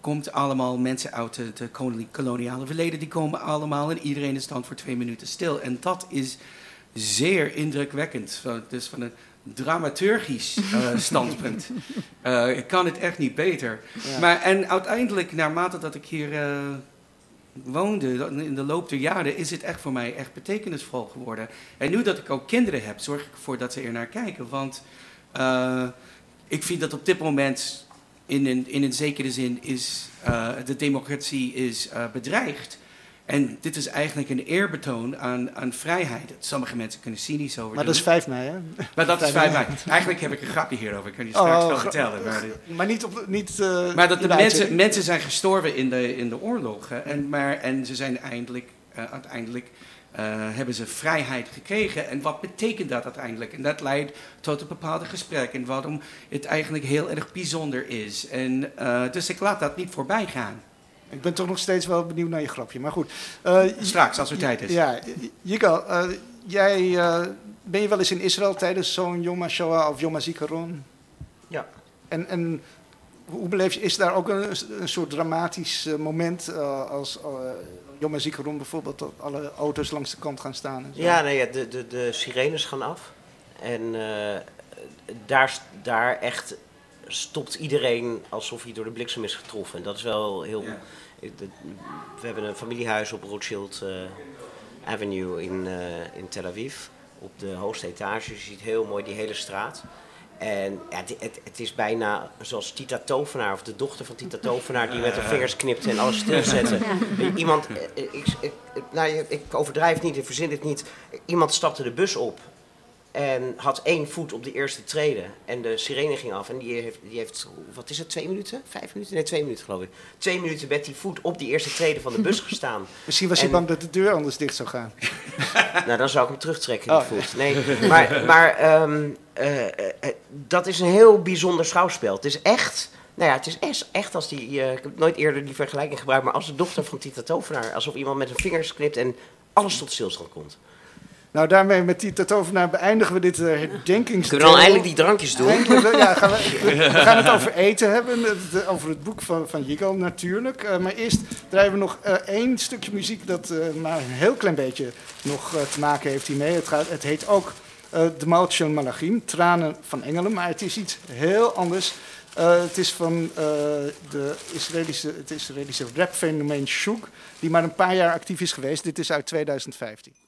komt allemaal mensen uit het koloniale verleden. Die komen allemaal en iedereen is dan voor twee minuten stil. En dat is zeer indrukwekkend. Dus van een dramaturgisch uh, standpunt. Uh, ik kan het echt niet beter. Maar, en uiteindelijk, naarmate dat ik hier uh, woonde, in de loop der jaren, is het echt voor mij echt betekenisvol geworden. En nu dat ik ook kinderen heb, zorg ik ervoor dat ze er naar kijken. Want ik vind dat op dit moment, in een, in een zekere zin, is de democratie is bedreigd. En dit is eigenlijk een eerbetoon aan, aan vrijheid. Sommige mensen kunnen cynisch over Maar dat is 5 mei, hè? Maar dat is 5 mei. Eigenlijk heb ik een grapje hierover. Ik kan je straks oh, wel vertellen. Maar, maar niet... Op, niet uh, maar dat de, mensen, mensen zijn gestorven in de, in de oorlogen. En, maar, en ze zijn eindelijk, uh, uiteindelijk... Uh, hebben ze vrijheid gekregen. En wat betekent dat uiteindelijk? En dat leidt tot een bepaalde gesprek. En waarom het eigenlijk heel erg bijzonder is. En, dus ik laat dat niet voorbij gaan. Ik ben toch nog steeds wel benieuwd naar je grapje, maar goed. Uh, Straks, als er tijd is. Ja, Yigal, uh, jij, uh, ben je wel eens in Israël tijdens zo'n Yom HaShoah of Yom HaZikaron? Ja. En, en hoe beleef je, is daar ook een, een soort dramatisch moment als Yom HaZikaron bijvoorbeeld, dat alle auto's langs de kant gaan staan? Ja, nee, ja, de, de, de sirenes gaan af. En daar, daar echt stopt iedereen alsof hij door de bliksem is getroffen. En dat is wel heel. We hebben een familiehuis op Rothschild uh, Avenue in, uh, in Tel Aviv. Op de hoogste etage. Je ziet heel mooi die hele straat. En ja, het, het, het, is bijna zoals Tita Tovenaar, of de dochter van Tita Tovenaar, die met haar vingers knipte en alles stilzette. Iemand, eh, ik, ik, nou, ik overdrijf niet, ik verzin het niet. Iemand stapte de bus op en had één voet op de eerste treden. En de sirene ging af. En die heeft, die heeft, wat is het, twee minuten? Vijf minuten? Nee, twee minuten geloof ik. Twee minuten met die voet op die eerste treden van de bus gestaan. Misschien was hij bang dat de deur anders dicht zou gaan. nou, dan zou ik hem terugtrekken, die oh. voet. Nee, maar, maar um, uh, uh, dat is een heel bijzonder schouwspel. Het is echt... Nou ja, het is echt als die... Uh, ik heb nooit eerder die vergelijking gebruikt... maar als de dochter van Tita Tovenaar... alsof iemand met zijn vingers knipt en alles tot stilstand komt. Nou, daarmee met die tatovenaar beëindigen we dit uh, herdenkingsdeel. Kunnen we dan eindelijk die drankjes doen? ja, gaan we, we, gaan het over eten hebben, over het boek van, van Jigal natuurlijk. Uh, maar eerst draaien we nog uh, één stukje muziek dat maar een heel klein beetje nog te maken heeft hiermee. Het, gaat, het heet ook De Malchon Malachim, Tranen van Engelen, maar het is iets heel anders. het is van de Israëlische, het Israëlische rapfenomeen Shug, die maar een paar jaar actief is geweest. Dit is uit 2015.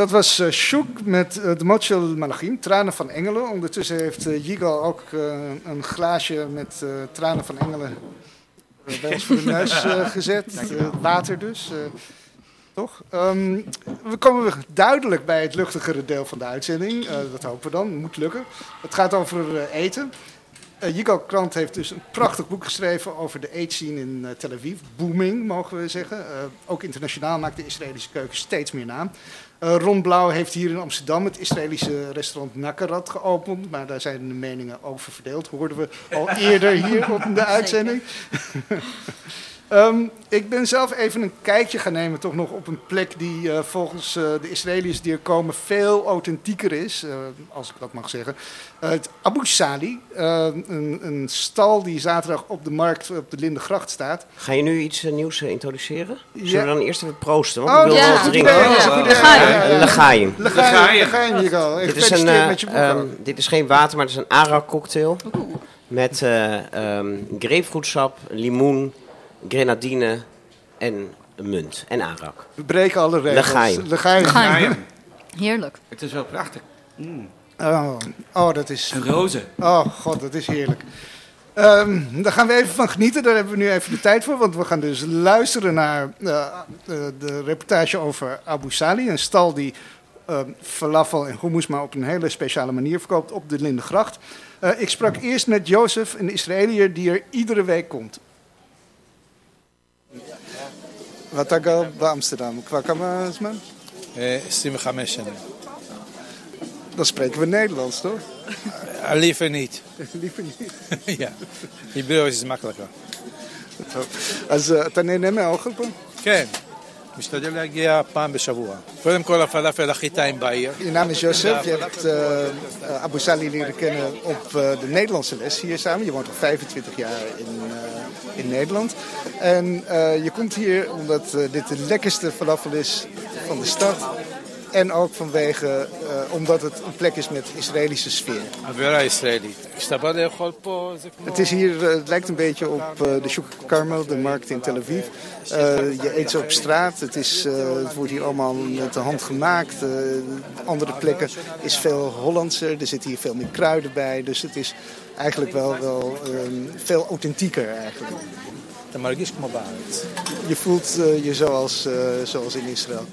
Dat was uh, Shoek met uh, de Mochel Malachim, Tranen van Engelen. Ondertussen heeft uh, Yigal ook een glaasje met Tranen van Engelen bij ons voor de neus gezet. water dus. Toch? Um, we komen duidelijk bij het luchtigere deel van de uitzending. Dat hopen we dan, moet lukken. Het gaat over eten. Uh, Yigal Krant heeft dus een prachtig boek geschreven over de eetscene in Tel Aviv. Booming, mogen we zeggen. ook internationaal maakt de Israëlische keuken steeds meer naam. Ron Blauw heeft hier in Amsterdam het Israëlische restaurant Nakarat geopend. Maar daar zijn de meningen over verdeeld. Hoorden we al eerder hier op de uitzending. Um, ik ben zelf even een kijkje gaan nemen, toch nog op een plek die uh, volgens uh, de Israëliërs die er komen veel authentieker is, uh, als ik dat mag zeggen. het Abu Sali, een, een, stal die zaterdag op de markt op de Lindengracht staat. Ga je nu iets nieuws introduceren? Zullen ja. we dan eerst even proosten? Want oh, ik wil ja. wat drinken. Legaim. Legaim, Legaim, Dit is, een, um, dit is geen water, maar het is een Arak cocktail. Met um, grapefruitsap, limoen grenadine en munt en arak. We breken alle regels. Legaim. Legaim. Heerlijk. Het is wel prachtig. Mm. Oh, oh, dat is... Een roze. Oh, god, dat is heerlijk. Um, daar gaan we even van genieten. Daar hebben we nu even de tijd voor. Want we gaan dus luisteren naar uh, de, de, reportage over Abu Sali. Een stal die uh, falafel en hummus maar op een hele speciale manier verkoopt op de Lindengracht. Uh, ik sprak eerst met Jozef, een Israëliër die er iedere week komt. ואתה גר באמסטרדם כבר כמה זמן? 25 שנים. Dan spreken we Nederlands, toch? Uh, liever niet. liever niet? ja, Hebreeuws is makkelijker. אז אתה נהנה מהאוכל פה? כן, משתדל להגיע פעם בשבוע. קודם כל הפלאפל הכי טעים בעיר. Je naam is Joseph, je hebt uh, Abu Sali leren kennen op uh, de Nederlandse les hier samen. Je woont al 25 jaar in, uh, in Nederland. En je komt hier omdat dit de lekkerste falafel is van de stad. En ook vanwege, uh, omdat het een plek is met Israëlische sfeer. Het is hier, uh, het lijkt een beetje op uh, de Shuk Carmel, de markt in Tel Aviv. je eet ze op straat. Het, is, het wordt hier allemaal met de hand gemaakt. andere plekken is veel Hollandser. Er zitten hier veel meer kruiden bij. Dus het is eigenlijk wel, wel veel authentieker eigenlijk. Je voelt je zoals, zoals in Israël.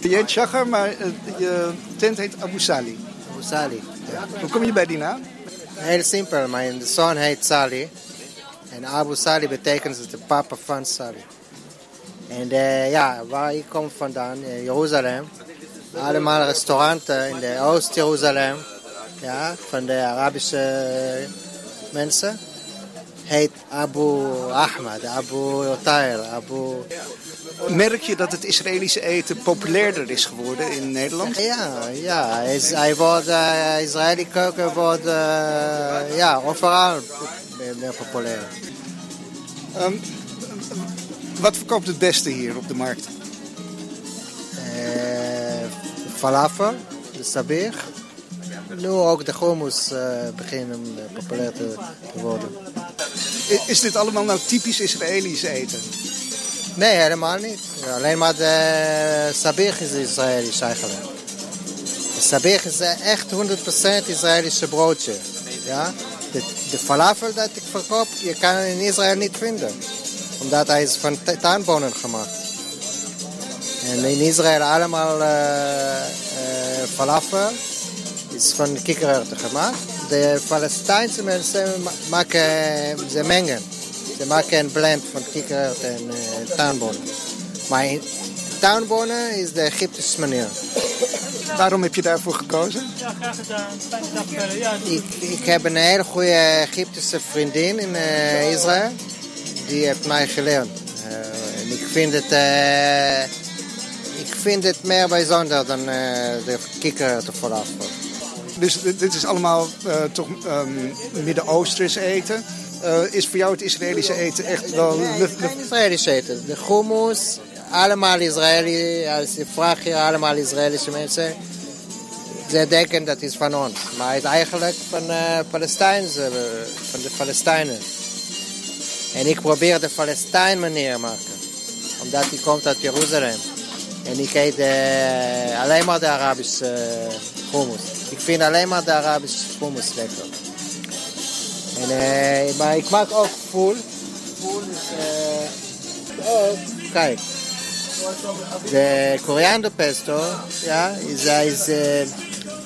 Je heet Shachar, maar uh, je tent heet Abu Sali. Abu Sali. Ja. Hoe kom je bij die naam? Heel simpel. Mijn zoon heet Sali. En Abu Sali betekent de papa van Sali. En uh, ja, waar ik kom vandaan, uh, Jeruzalem. Allemaal restauranten in de Oost-Jeruzalem. Ja, van de Arabische mensen heet Abu Ahmad, Abu Tair, Abu... Merk je dat het Israëlische eten populairder is geworden in Nederland? Ja, ja. Hij wordt, uh, Israëli keuken wordt uh, ja, overal meer populair. Um, wat verkoopt het beste hier op de markt? Uh, falafel, de sabir. Nu ook de hummus beginnen populair te worden. Is dit allemaal nou typisch Israëlisch eten? Nee, helemaal niet. Alleen maar de sabich is Israëlisch eigenlijk. De sabich is echt 100% Israëlische broodje. Ja? De, de falafel dat ik verkoop, je kan in Israël niet vinden. Omdat hij is van tuinbonen gemaakt. En in Israël allemaal uh, falafel is van kikkererwten gemaakt. De Palestijnse mensen maken, ze mengen. Ze maken een blend van kikkererwten en uh, tuinbonen. Maar in tuinbonen is de Egyptische manier. Waarom heb je daarvoor gekozen? Ja, graag gedaan. Fijne dag verder. Ja, ik, ik heb een hele goede Egyptische vriendin in uh, Israël. Die heeft mij geleerd. Uh, en ik vind het... Uh, ik vind het meer bijzonder dan de kikkererwten vooraf. Dus dit is allemaal uh, toch um, Midden-Oosters eten. Uh, is voor jou het Israëlische eten echt wel... Nee, nee, geen Israëlisch eten. De hummus, allemaal Israëli. Als je vraagt hier allemaal Israëlische mensen... Ze denken dat is van ons. Maar het is eigenlijk van, uh, Palestijnse, van de Palestijnen. En ik probeer de Palestijn manier maken. Omdat die komt uit Jeruzalem. En ik eet alleen maar de Arabische hummus. Ik vind alleen maar de Arabische hummus lekker. En, uh, maar ik maak ook voel. Voel is... oh, kijk. De Koreaner pesto, ja, is, is,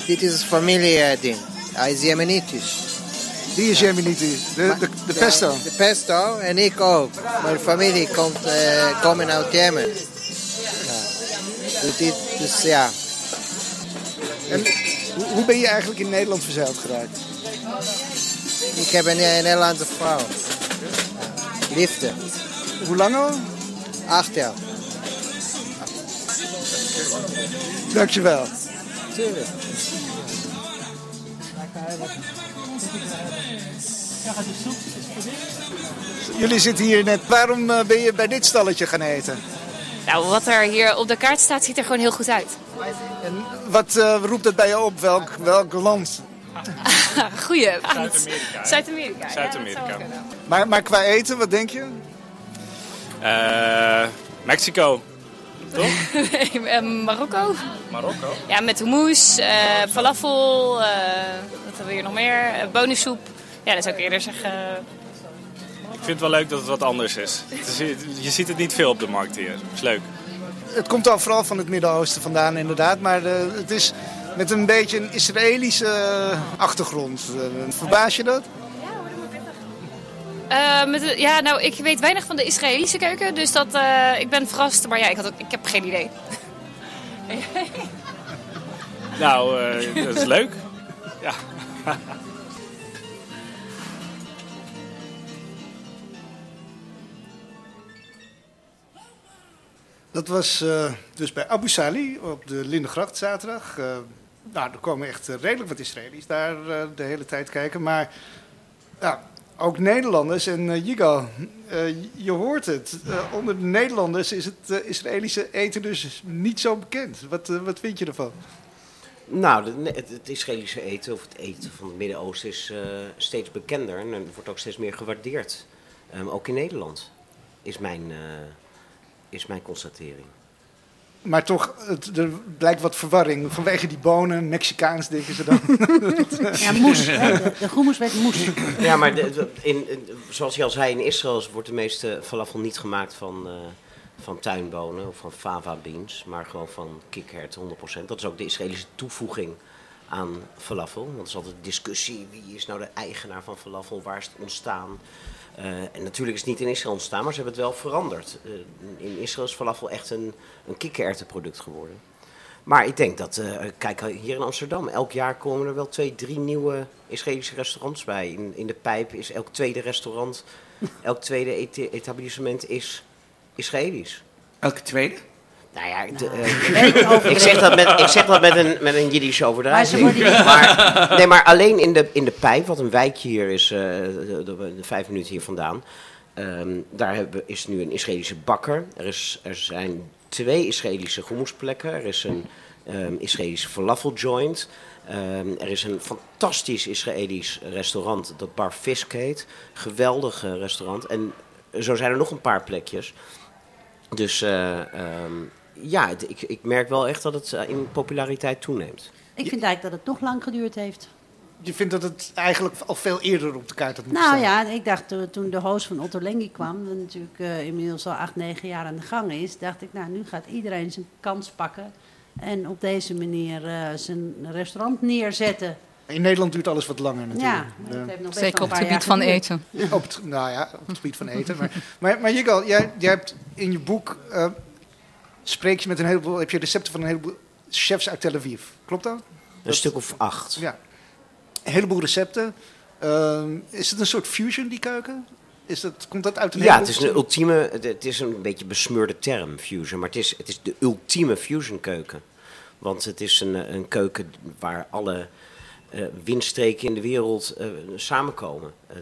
dit is familie-ding. Hij is Jemenitisch. Die is Jemenitisch, de, de, de, pesto? De, de pesto en ik ook. Mijn familie komt, komen uit Jemen. Dus, dus ja. En hoe ben je eigenlijk in Nederland verzeild geraakt? Ik heb een, een Nederlandse vrouw. Liefde. Hoe lang al? Acht jaar. Dankjewel. Tuurlijk. Jullie zitten hier net. Waarom ben je bij dit stalletje gaan eten? Nou, wat er hier op de kaart staat, ziet er gewoon heel goed uit. En wat uh, roept het bij je op? Welk, welk land? Goeie. Zuid-Amerika. Zuid-Amerika. Zuid-Amerika. Ja, maar, maar qua eten, wat denk je? Uh, Mexico. Toch? nee, Marokko. Marokko? Ja, met hummus, uh, falafel, wat hebben we hier nog meer? bonensoep. Ja, dat zou ik eerder zeggen ik vind het wel leuk dat het wat anders is. Is. Je ziet het niet veel op de markt hier. Het is leuk. Het komt al vooral van het Midden-Oosten vandaan inderdaad. Maar de, het is met een beetje een Israëlische achtergrond. Verbaas je dat? Uh, met de, ja, nou, ik weet weinig van de Israëlische keuken. Dus dat, uh, ik ben verrast. Maar ja, ik, had ook, ik heb geen idee. Nou, uh, dat is leuk. Ja. Dat was uh, dus bij Abu Sali op de Lindegracht zaterdag. Uh, nou, er komen echt redelijk wat Israëli's daar de hele tijd kijken. Maar ja, ook Nederlanders en uh, Yigal, je hoort het. onder de Nederlanders is het Israëlische eten dus niet zo bekend. Wat, wat vind je ervan? Nou, het, Israëlische eten of het eten van het Midden-Oosten is steeds bekender en wordt ook steeds meer gewaardeerd. Um, ook in Nederland is mijn, is mijn constatering. Maar toch, het, er blijkt wat verwarring. Vanwege die bonen, Mexicaans denken ze dan. ja, moes. De, de groenmoes werd moes. Ja, maar de, in, in, zoals je al zei, in Israël wordt de meeste falafel niet gemaakt van... Uh, van tuinbonen of van fava beans, maar gewoon van kikhert 100%. Dat is ook de Israëlische toevoeging aan falafel. Want er is altijd discussie, wie is nou de eigenaar van falafel, waar is het ontstaan. Uh, en natuurlijk is het niet in Israël ontstaan, maar ze hebben het wel veranderd. Uh, in Israël is falafel echt een, een kikkererwtenproduct geworden. Maar ik denk dat, uh, kijk hier in Amsterdam, elk jaar komen er wel twee, drie nieuwe Israëlische restaurants bij. In, in de pijp is elk tweede restaurant, elk tweede etablissement is Israëlisch. Elke tweede? Nou ja, de, uh, ik, zeg dat met, ik zeg dat met een, met een Jiddische overdrijving. Maar, nee, maar alleen in de, in de Pijp, wat een wijkje hier is, uh, de, de, de, vijf minuten hier vandaan. Um, daar hebben, is nu een Israëlische bakker. Er, is, er zijn twee Israëlische hummusplekken. Er is een um, Israëlische falafel joint. Um, er is een fantastisch Israëlisch restaurant, dat Bar Fisk heet. Geweldig restaurant. En zo zijn er nog een paar plekjes. Dus uh, um, ja, ik, ik, merk wel echt dat het uh, in populariteit toeneemt. Ik vind eigenlijk dat het nog lang geduurd heeft. Je vindt dat het eigenlijk al veel eerder op de kaart had moeten nou, staan? Nou ja, ik dacht toen de host van Otto Lengi kwam, dat natuurlijk inmiddels al acht, negen jaar aan de gang is, dacht ik, nou nu gaat iedereen zijn kans pakken en op deze manier zijn restaurant neerzetten. In Nederland duurt alles wat langer natuurlijk. Ja, uh, Zeker op het gebied van eten. Op het, nou ja, op het gebied van eten. Maar, maar, maar Jigal, jij, jij hebt in je boek... Uh, spreek je met een heleboel... heb je recepten van een heleboel chefs uit Tel Aviv. Klopt dat? Een stuk of acht. Ja. Een heleboel recepten. Uh, is het een soort fusion, die keuken? Is dat, komt dat uit een Ja, het is een ultieme... Het is een beetje besmeurde term, fusion. Maar het is, het is de ultieme fusion keuken. Want het is een, een keuken waar alle uh, windstreken in de wereld uh, samenkomen. Uh,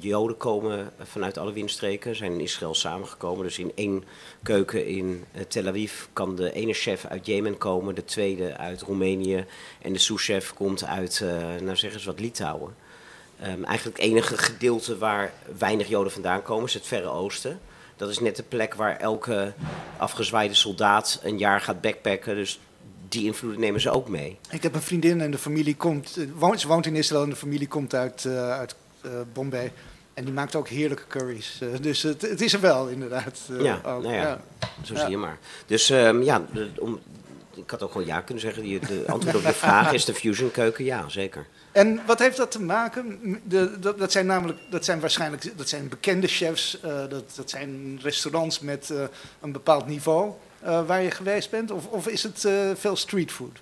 de Joden komen vanuit alle windstreken, zijn in Israël samengekomen. Dus in één keuken in Tel Aviv kan de ene chef uit Jemen komen, de tweede uit Roemenië en de souschef komt uit, nou zeg eens wat, Litouwen. Um, eigenlijk het enige gedeelte waar weinig Joden vandaan komen is het Verre Oosten. Dat is net de plek waar elke afgezwaaide soldaat een jaar gaat backpacken. Dus die invloeden nemen ze ook mee. Ik heb een vriendin en de familie komt, woont, ze woont in Israël en de familie komt uit, uh, uit uh, Bombay. En die maakt ook heerlijke curry's. Uh, dus het, het, is er wel, inderdaad. ja, ook. Nou ja, ja, zo zie je maar. Dus um, ja, om, ik had ook gewoon ja kunnen zeggen. De antwoord op de vraag is de fusion keuken, ja, zeker. En wat heeft dat te maken? De, dat, dat, zijn namelijk, dat zijn waarschijnlijk dat zijn bekende chefs, dat, dat zijn restaurants met een bepaald niveau. Uh, waar je geweest bent? Of, of is het uh, veel streetfood?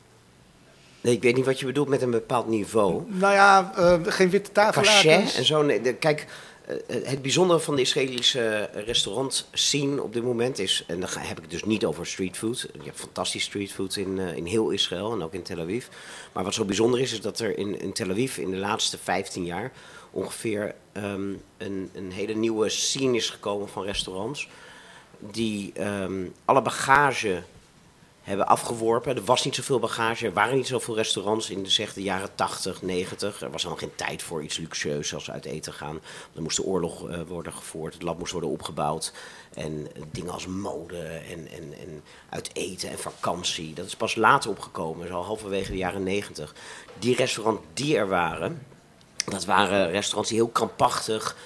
Nee, ik weet niet wat je bedoelt met een bepaald niveau. Nou ja, uh, geen witte tafellakens. en zo. Nee, de, kijk, het bijzondere van de Israëlische restaurant-scene op dit moment is... en dan heb ik het dus niet over streetfood. Je hebt fantastisch streetfood in, in heel Israël en ook in Tel Aviv. Maar wat zo bijzonder is, is dat er in, in Tel Aviv in de laatste 15 jaar... ongeveer um, een, een hele nieuwe scene is gekomen van restaurants die um, alle bagage hebben afgeworpen. Er was niet zoveel bagage, er waren niet zoveel restaurants in de, zeg, de jaren 80, 90. Er was dan geen tijd voor iets luxueus als uit eten gaan. Er moest de oorlog uh, worden gevoerd, het land moest worden opgebouwd. En uh, dingen als mode en, en, en uit eten en vakantie, dat is pas later opgekomen, zo halverwege de jaren 90. Die restaurants die er waren, dat waren restaurants die heel krampachtig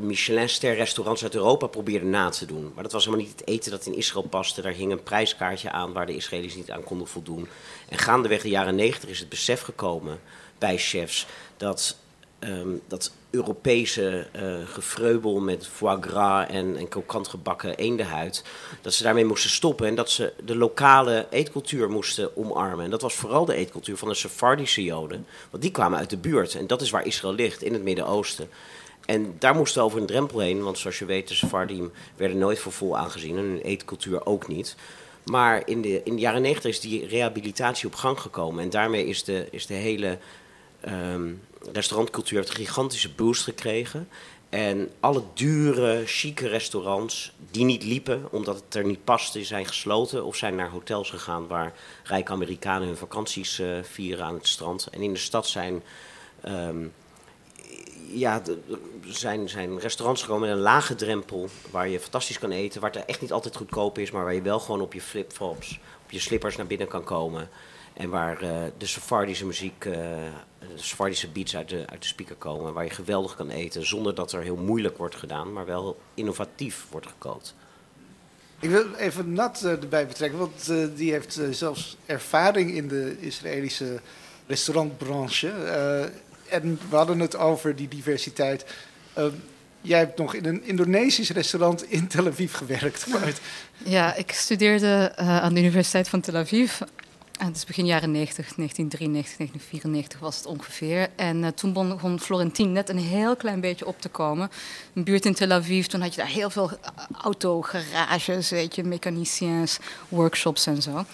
Michelin-ster restaurants uit Europa probeerden na te doen. Maar dat was helemaal niet het eten dat in Israël paste. Daar hing een prijskaartje aan waar de Israëli's niet aan konden voldoen. En gaandeweg de jaren negentig is het besef gekomen bij chefs dat ehm, dat Europese uh, gevreubel met foie gras en, en gebakken eendenhuid, dat ze daarmee moesten stoppen en dat ze de lokale eetcultuur moesten omarmen. En dat was vooral de eetcultuur van de Sephardische Joden, want die kwamen uit de buurt en dat is waar Israël ligt, in het Midden-Oosten. En daar moesten we over een drempel heen, want zoals je weet, de Sephardim werden nooit voor vol aangezien en hun eetcultuur ook niet. Maar in de, in de jaren negentig is die rehabilitatie op gang gekomen en daarmee is de, is de hele um, restaurantcultuur een gigantische boost gekregen. En alle dure, chique restaurants die niet liepen omdat het er niet paste, zijn gesloten of zijn naar hotels gegaan waar rijke Amerikanen hun vakanties uh, vieren aan het strand. En in de stad zijn, um, ja, zijn, zijn restaurants gewoon met een lage drempel waar je fantastisch kan eten, waar het echt niet altijd goedkoop is, maar waar je wel gewoon op je flipflops, op je slippers naar binnen kan komen. En waar uh, de Sephardische muziek, uh, de beats uit de, uit de speaker komen. Waar je geweldig kan eten zonder dat er heel moeilijk wordt gedaan, maar wel innovatief wordt gekookt. Ik wil even Nat uh, erbij betrekken, want die heeft zelfs ervaring in de Israëlische restaurantbranche. En we hadden het over die diversiteit. jij hebt nog in een Indonesisch restaurant in Tel Aviv gewerkt. Ja, ik studeerde aan de Universiteit van Tel Aviv en het is begin jaren 90, 1993, 1994 was het ongeveer. En uh, toen begon Florentien net een heel klein beetje op te komen. Een buurt in Tel Aviv, toen had je daar heel veel autogarages, weet je, mechaniciens, workshops en zo.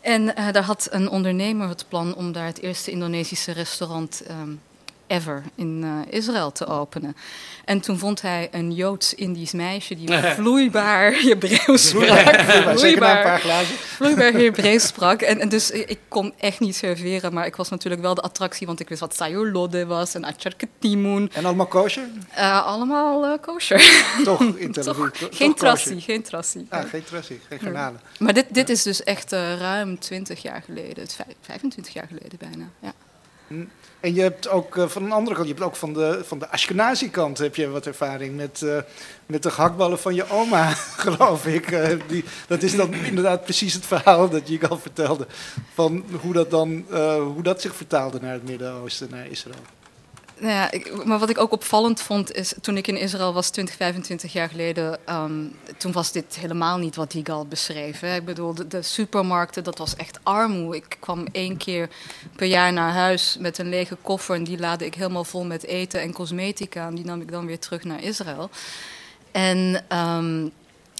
En uh, daar had een ondernemer het plan om daar het eerste Indonesische restaurant um, ever in uh, Israël te openen. En toen vond hij een Joods-Indisch meisje die vloeibaar Hebreeuws sprak. vloeibaar, vloeibaar Hebreeuws sprak. En, en, dus ik kon echt niet serveren, maar ik was natuurlijk wel de attractie, want ik wist wat sayur lode was en achar ketimun. En allemaal kosher? Uh, allemaal uh, kosher. Toch in Tel Aviv? Toch, geen trassie, geen trassie. Ah, geen trassie, geen garnalen. Maar dit, dit is dus echt ruim 20 jaar geleden, 25 jaar geleden bijna, ja. En je hebt ook uh, van een andere kant, je hebt ook van de, van de Ashkenazi-kant heb je wat ervaring met, uh, met de gehaktballen van je oma, geloof ik. Uh, die, dat is dan inderdaad precies het verhaal dat je al vertelde. Van hoe dat dan, hoe dat zich vertaalde naar het Midden-Oosten, naar Israël. Nou ja, maar wat ik ook opvallend vond is, toen ik in Israël was, 20, 25 jaar geleden, um, toen was dit helemaal niet wat Yigal beschreef. Ik bedoel, de, supermarkten, dat was echt armoe. Ik kwam één keer per jaar naar huis met een lege koffer en die laadde ik helemaal vol met eten en cosmetica. En die nam ik dan weer terug naar Israël. En um,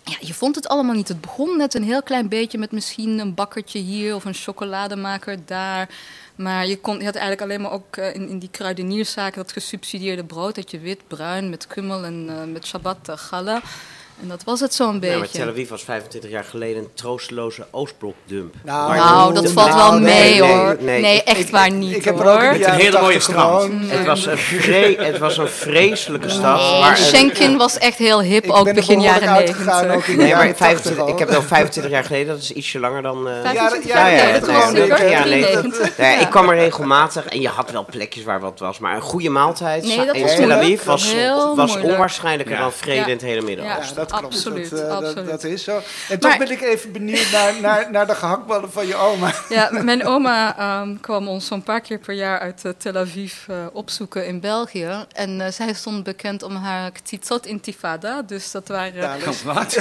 ja, je vond het allemaal niet. Het begon net een heel klein beetje met misschien een bakkertje hier of een chocolademaker daar. Maar je, kon, je had eigenlijk alleen maar ook uh, in, in die kruidenierszaken dat gesubsidieerde brood. Dat je wit, bruin, met kummel en uh, met shabbat uh. En dat was het zo'n beetje. Ja, maar Tel Aviv was 25 jaar geleden een troosteloze Oostblok-dump. Nou, nou dat valt wel nou, mee, nee, hoor. Nee, nee echt ik, waar niet, ik, heb hoor. Er ook een, hele mooie strand. Mm. Het, was een vre het was een vreselijke stad. Nee, maar Schenken was echt heel hip, ik ook begin jaren 90. Nee, maar 25, ik heb het al 25 jaar geleden, dat is ietsje langer dan... Uh, 25 jaar geleden? Ja, Ik kwam er regelmatig en je had wel plekjes waar wat was, maar een goede maaltijd in Tel Aviv was onwaarschijnlijker dan vrede in het hele Midden-Oosten. Dat klopt. Absoluut, dat, uh, absoluut. Dat, dat, is zo. En toch ben ik even benieuwd naar, naar, naar de gehaktballen van je oma. Ja, mijn oma um, kwam ons zo'n paar keer per jaar uit uh, Tel Aviv uh, opzoeken in België. En zij stond bekend om haar ktizot intifada. Dus dat waren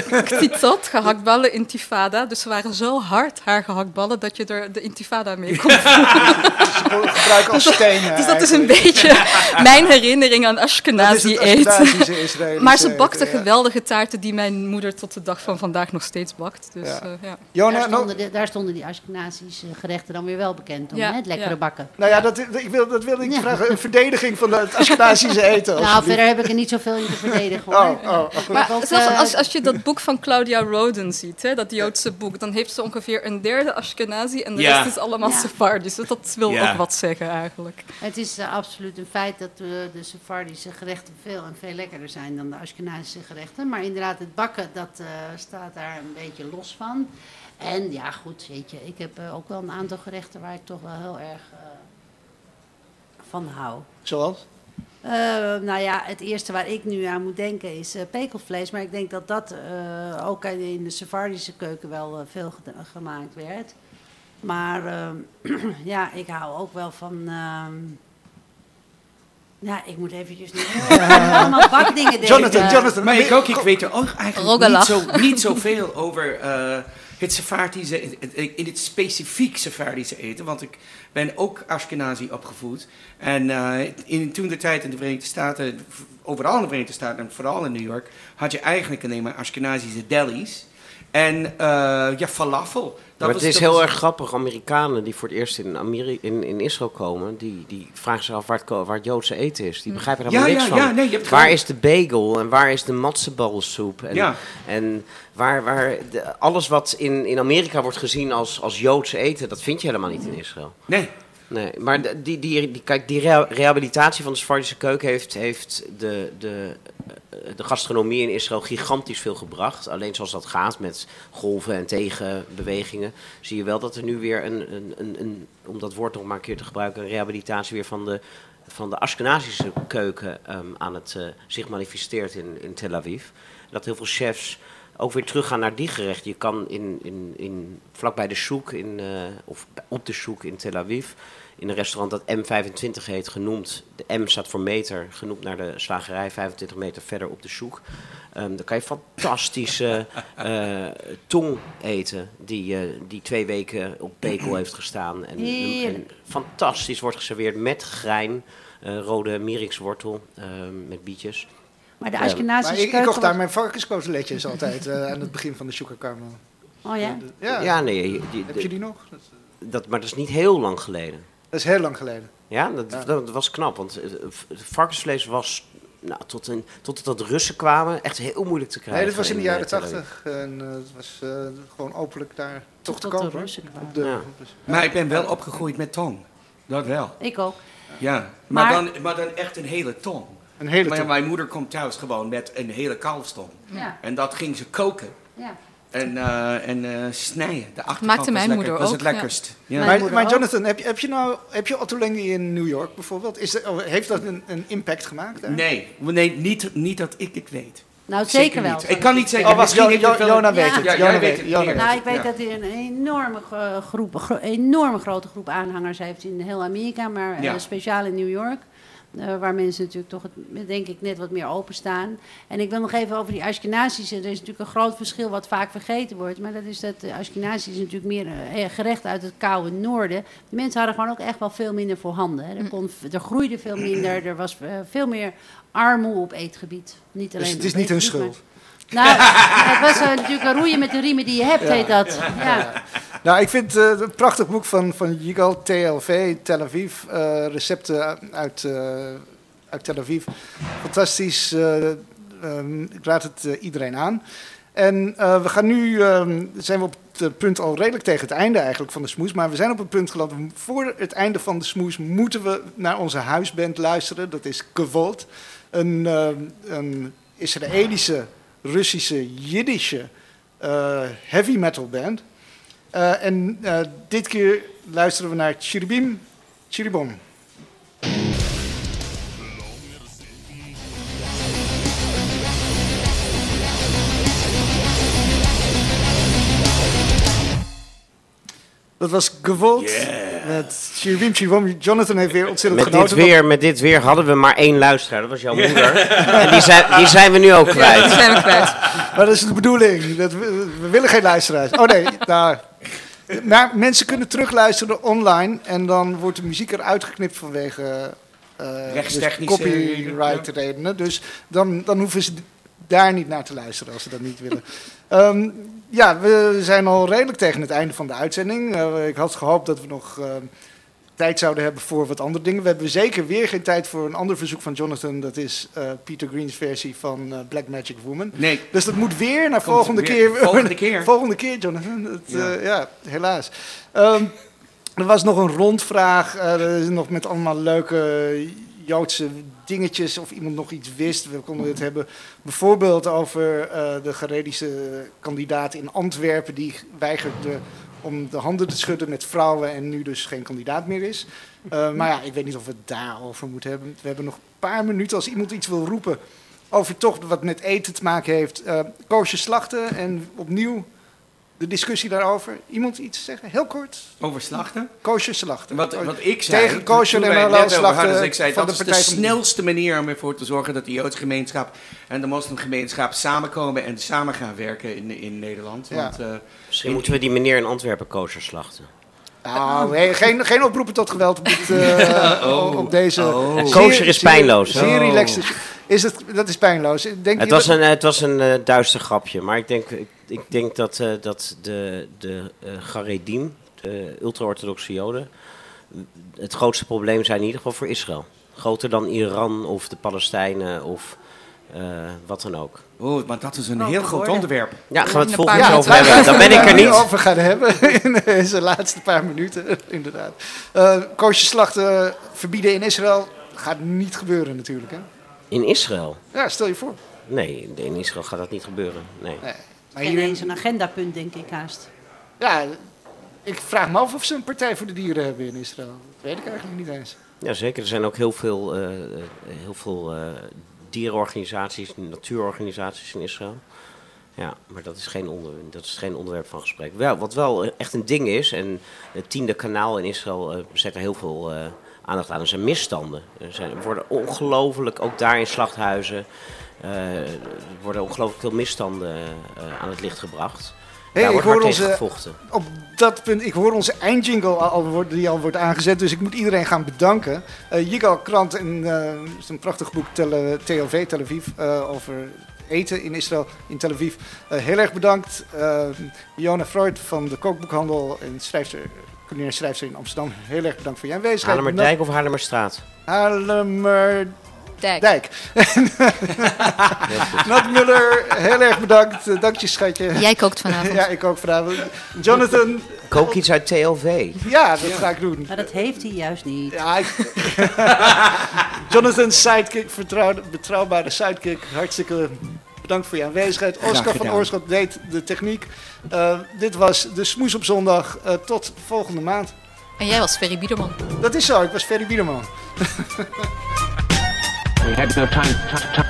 ktizot, gehaktballen intifada. Dus ze waren zo hard, haar gehaktballen, dat je er de intifada mee kon voelen. dus gebruiken als stenen. Dus dat is een beetje mijn herinnering aan Ashkenazi eten. Maar ze bakte geweldige taarten die mijn moeder tot de dag van vandaag nog steeds bakt. Dus, ja. Uh, ja. Jona, daar, stonden de, daar stonden die Ashkenazische gerechten dan weer wel bekend om, ja. hè? het lekkere bakken. Nou ja, dat, ik wil, dat wilde ik vragen. Een verdediging van het Ashkenazische eten. nou, verder heb ik er niet zoveel in te verdedigen hoor. Oh, oh, oh. Maar ook, zelfs uh, als, als je dat boek van Claudia Roden ziet, hè, dat Joodse boek, dan heeft ze ongeveer een derde Ashkenazi en de rest is allemaal ja. Sephardisch. Dus dat wil ook wat zeggen eigenlijk. Het is uh, absoluut een feit dat de Sephardische gerechten veel en veel lekkerder zijn dan de Ashkenazische gerechten. Maar inderdaad, het bakken, dat uh, staat daar een beetje los van. En ja, goed, weet je, ik heb uh, ook wel een aantal gerechten waar ik toch wel heel erg uh, van hou. Zoals? Nou ja, het eerste waar ik nu aan moet denken is pekelvlees. Maar ik denk dat dat ook in de Sephardische keuken wel veel gemaakt werd. Maar ja, ik hou ook wel van Nou, ik moet eventjes niet allemaal bakdingen denken. Jonathan, Jonathan. Maar ik ook, ik weet er ook eigenlijk niet, zo, niet zoveel over eh, het Sephardische, in het specifiek Sephardische eten. Want ik ben ook Ashkenazi opgevoed. En eh, in, toen de tijd in de Verenigde Staten, overal in de Verenigde Staten en vooral in New York, had je eigenlijk alleen maar Ashkenazische delis. En eh, ja, falafel. Maar was- het is heel was- erg grappig. Amerikanen die voor het eerst in, Ameri in, in Israël komen, die, die vragen zich af waar het, waar het Joodse eten is. Die begrijpen er helemaal ja, niks van. ja, nee, je hebt waar is de bagel en waar is de matzeballensoep? En, en waar, waar de- alles wat in, in Amerika wordt gezien als, als Joodse eten, dat vind je helemaal niet in Israël. Nee. Nee, maar die, die, die, kijk, die rehabilitatie van de Sefardische keuken heeft, heeft de, de, eh, de gastronomie in Israël gigantisch veel gebracht. Alleen zoals dat gaat met golven en tegenbewegingen, zie je wel dat er nu weer een, een, een, een om dat woord nog maar een keer te gebruiken, een rehabilitatie weer van de, van de Ashkenazische keuken ehm, aan het eh, zich manifesteert in, in Tel Aviv. Dat heel veel chefs ook weer teruggaan naar die gerechten. Je kan in, in, in, vlakbij de Soek, in, eh, of op de Soek in Tel Aviv, in een restaurant dat M25 heet, genoemd. De M staat voor meter, genoemd naar de slagerij, 25 meter verder op de Soek. Ehm dan kan je fantastische eh, tong eten, die, eh, die twee weken op bekel heeft gestaan. En, fantastisch wordt geserveerd met grijn, rode mirikswortel, ehm, met bietjes. Maar de Ja. Ashkenazische ik, ik kocht daar mijn varkenskoteletjes altijd eh, aan het begin van de sugar caramel. Oh ja? Ja. Ja, nee. die- Heb je die nog? Dat, maar dat is niet heel lang geleden. Dat is heel lang geleden. Ja, dat, Ja. dat was knap. Want eh, varkensvlees was, nou, tot, een, tot het dat Russen kwamen, echt heel moeilijk te krijgen. Nee, dat was in de eh, jaren tachtig. En eh, het was eh, gewoon openlijk daar toch te tot de kopen. Russen kwamen. Op de- Ja. Maar ik ben wel opgegroeid met tong. Dat wel. Ik ook. Ja, maar, Maar- dan, maar dan echt een hele tong. Een hele Maar. Mijn moeder komt thuis gewoon met een hele kalfstong. Ja. En dat ging ze koken. Ja. En, eh, en eh, snijden. De achterkant Maakte was mijn lekker, moeder was ook, het ja. lekkerst. Ja. Mijn Maar, moeder maar. Jonathan, heb je, heb je nou heb je Ottolenghi in New York bijvoorbeeld? Is er- oh, heeft dat een, een impact gemaakt? daar? Nee, nee niet, niet dat ik het weet. Nou, zeker, wel. niet. Ik kan niet zeggen. Oh, wacht, misschien Jo- heeft het Jo- wel- Jona weet het. Ja, Jona jij weet weet het Nou, ik weet Ja. dat hij een enorme groep, gro- enorme grote groep aanhangers heeft in heel Amerika, maar eh, speciaal in New York. Eh, waar mensen natuurlijk toch, het, denk ik, net wat meer openstaan. En ik wil nog even over die Ashkenazische. Er is natuurlijk een groot verschil wat vaak vergeten wordt. Maar dat is dat de is natuurlijk meer eh, gerecht uit het koude noorden. De mensen hadden gewoon ook echt wel veel minder voorhanden. Hè. Er, kon, er groeide veel minder. Er was eh, veel meer armoede op eetgebied. Niet alleen Dus het is niet hun schuld. maar- Nou, het was eh, natuurlijk een roeien met de riemen die je hebt, heet dat. Ja. Nou, ik vind eh, het een prachtig boek van, van Yigal TLV, Tel Aviv. eh, recepten uit, eh, uit Tel Aviv. Fantastisch. eh, ehm, ik raad het iedereen aan. En we gaan nu, ehm, zijn we op het punt al redelijk tegen het einde eigenlijk van de smoes. Maar we zijn op het punt geland, voor het einde van de smoes moeten we naar onze huisband luisteren. Dat is Gewalt. Een, ehm, een Israëlische, Russische, Jiddische heavy metal band. Eh, en eh, dit keer luisteren we naar Chiribim Chiribom. Dat was Gewalt met Chiribim Chiribom. Jonathan heeft weer ontzettend Met dit, weer, met dit weer hadden we maar één luisteraar, dat was jouw moeder. En die zijn, die zijn we nu ook kwijt. Die zijn we kwijt. Maar dat is de bedoeling. Dat we, we willen geen luisteraars. Oh nee, nou. Maar mensen kunnen terugluisteren online en dan wordt de muziek eruit geknipt vanwege Rechtstechnische dus copyright redenen. Dus dan, dan hoeven ze daar niet naar te luisteren als ze dat niet willen. Ehm, ja, we zijn al redelijk tegen het einde van de uitzending. Eh, ik had gehoopt dat we nog ehm, tijd zouden hebben voor wat andere dingen. We hebben zeker weer geen tijd voor een ander verzoek van Jonathan. Dat is eh, Peter Green's versie van eh, Black Magic Woman. Nee. Dus dat moet weer naar Komt volgende weer. keer. Volgende keer. volgende keer, Jonathan. Dat, Ja. ja. ja, helaas. Ehm, er was nog een rondvraag. eh, er is nog met allemaal leuke Joodse dingetjes. Of iemand nog iets wist. We konden het hebben bijvoorbeeld over eh, de geredische kandidaat in Antwerpen. Die weigerde om de handen te schudden met vrouwen en nu dus geen kandidaat meer is. Eh, maar ja, ik weet niet of we het daarover moeten hebben. We hebben nog een paar minuten als iemand iets wil roepen over toch wat met eten te maken heeft. eh koosje slachten en opnieuw de discussie daarover. Iemand iets zeggen? Heel kort. Over slachten? Kosher slachten. Wat, wat ik zei, Tegen kosher toen en halal slachten dus ik zei, van dat de is de snelste manier om ervoor te zorgen dat de Joodse gemeenschap en de moslimgemeenschap samenkomen en samen gaan werken in, in Nederland. Ja. Want, eh, Misschien in- moeten we die meneer in Antwerpen kosher slachten. Nou, nee, geen, geen oproepen tot geweld op, dit, eh, Oh. op deze. Oh. zeer- Kosher is pijnloos? Zeer Oh. relaxed. Is het, dat is pijnloos. Denk Het je was dat- een, het was een eh, duister grapje, maar ik denk, ik, ik denk dat, eh, dat de, de eh Garedim, de ultra-orthodoxe Joden, het grootste probleem zijn in ieder geval voor Israël. Groter dan Iran of de Palestijnen of eh, wat dan ook. Oh, maar dat is een Oh, heel groot onderwerp. Ja, gaan we het volgende over hebben. Dan ben ik er niet. het over gaan hebben in deze laatste paar minuten, inderdaad. Uh, slachten verbieden in Israël gaat niet gebeuren natuurlijk. Hè? In Israël? Ja, stel je voor. Nee, in Israël gaat dat niet gebeuren. Nee. Nee. Maar Geen hier, eens een agendapunt, denk ik haast. ja, ik vraag me af of ze een partij voor de dieren hebben in Israël. Dat weet ik eigenlijk niet eens. Ja, zeker. Er zijn ook heel veel, eh, eh, heel veel eh, dierenorganisaties, natuurorganisaties in Israël. Ja, maar dat is geen, onder, dat is geen onderwerp van gesprek. Wel, wat wel echt een ding is, en het tiende kanaal in Israël zet er heel veel eh, aandacht aan, er zijn misstanden. Er, zijn, er worden ongelooflijk, ook daar in slachthuizen, er worden ongelooflijk veel misstanden eh, aan het licht gebracht. Hey, daar ik wordt hoor onze, gevochten. op dat punt, ik hoor onze eindjingle al, die al wordt aangezet, dus ik moet iedereen gaan bedanken. Eh Yigal Krant eh, zijn prachtig boek Tel, TLV, Tel Aviv, eh, over eten in Israël, in Tel Aviv. Eh, heel erg bedankt. Eh Jona Freud van de kookboekhandel en schrijfster, culinair schrijfster in Amsterdam. Heel erg bedankt voor je aanwezigheid. Haarlemmerdijk of Haarlemmerstraat? Haarlemmer... Dijk. Dijk. Nat Muller, heel erg bedankt. Eh, Dank je, schatje. Jij kookt vanavond. ja, ik ook vanavond. Jonathan, Kook iets uit TLV. ja, dat ga ik doen. Maar dat heeft hij juist niet. Ja, ik... Jonathan, sidekick, vertrouwde, betrouwbare sidekick. Hartstikke bedankt voor je aanwezigheid. Oscar van. Oorschot deed de techniek. Eh, dit was de Smoes op zondag. Eh, tot volgende maand. En jij was Ferry Biederman. Dat is zo, ik was Ferry Biederman. We had no time, time, time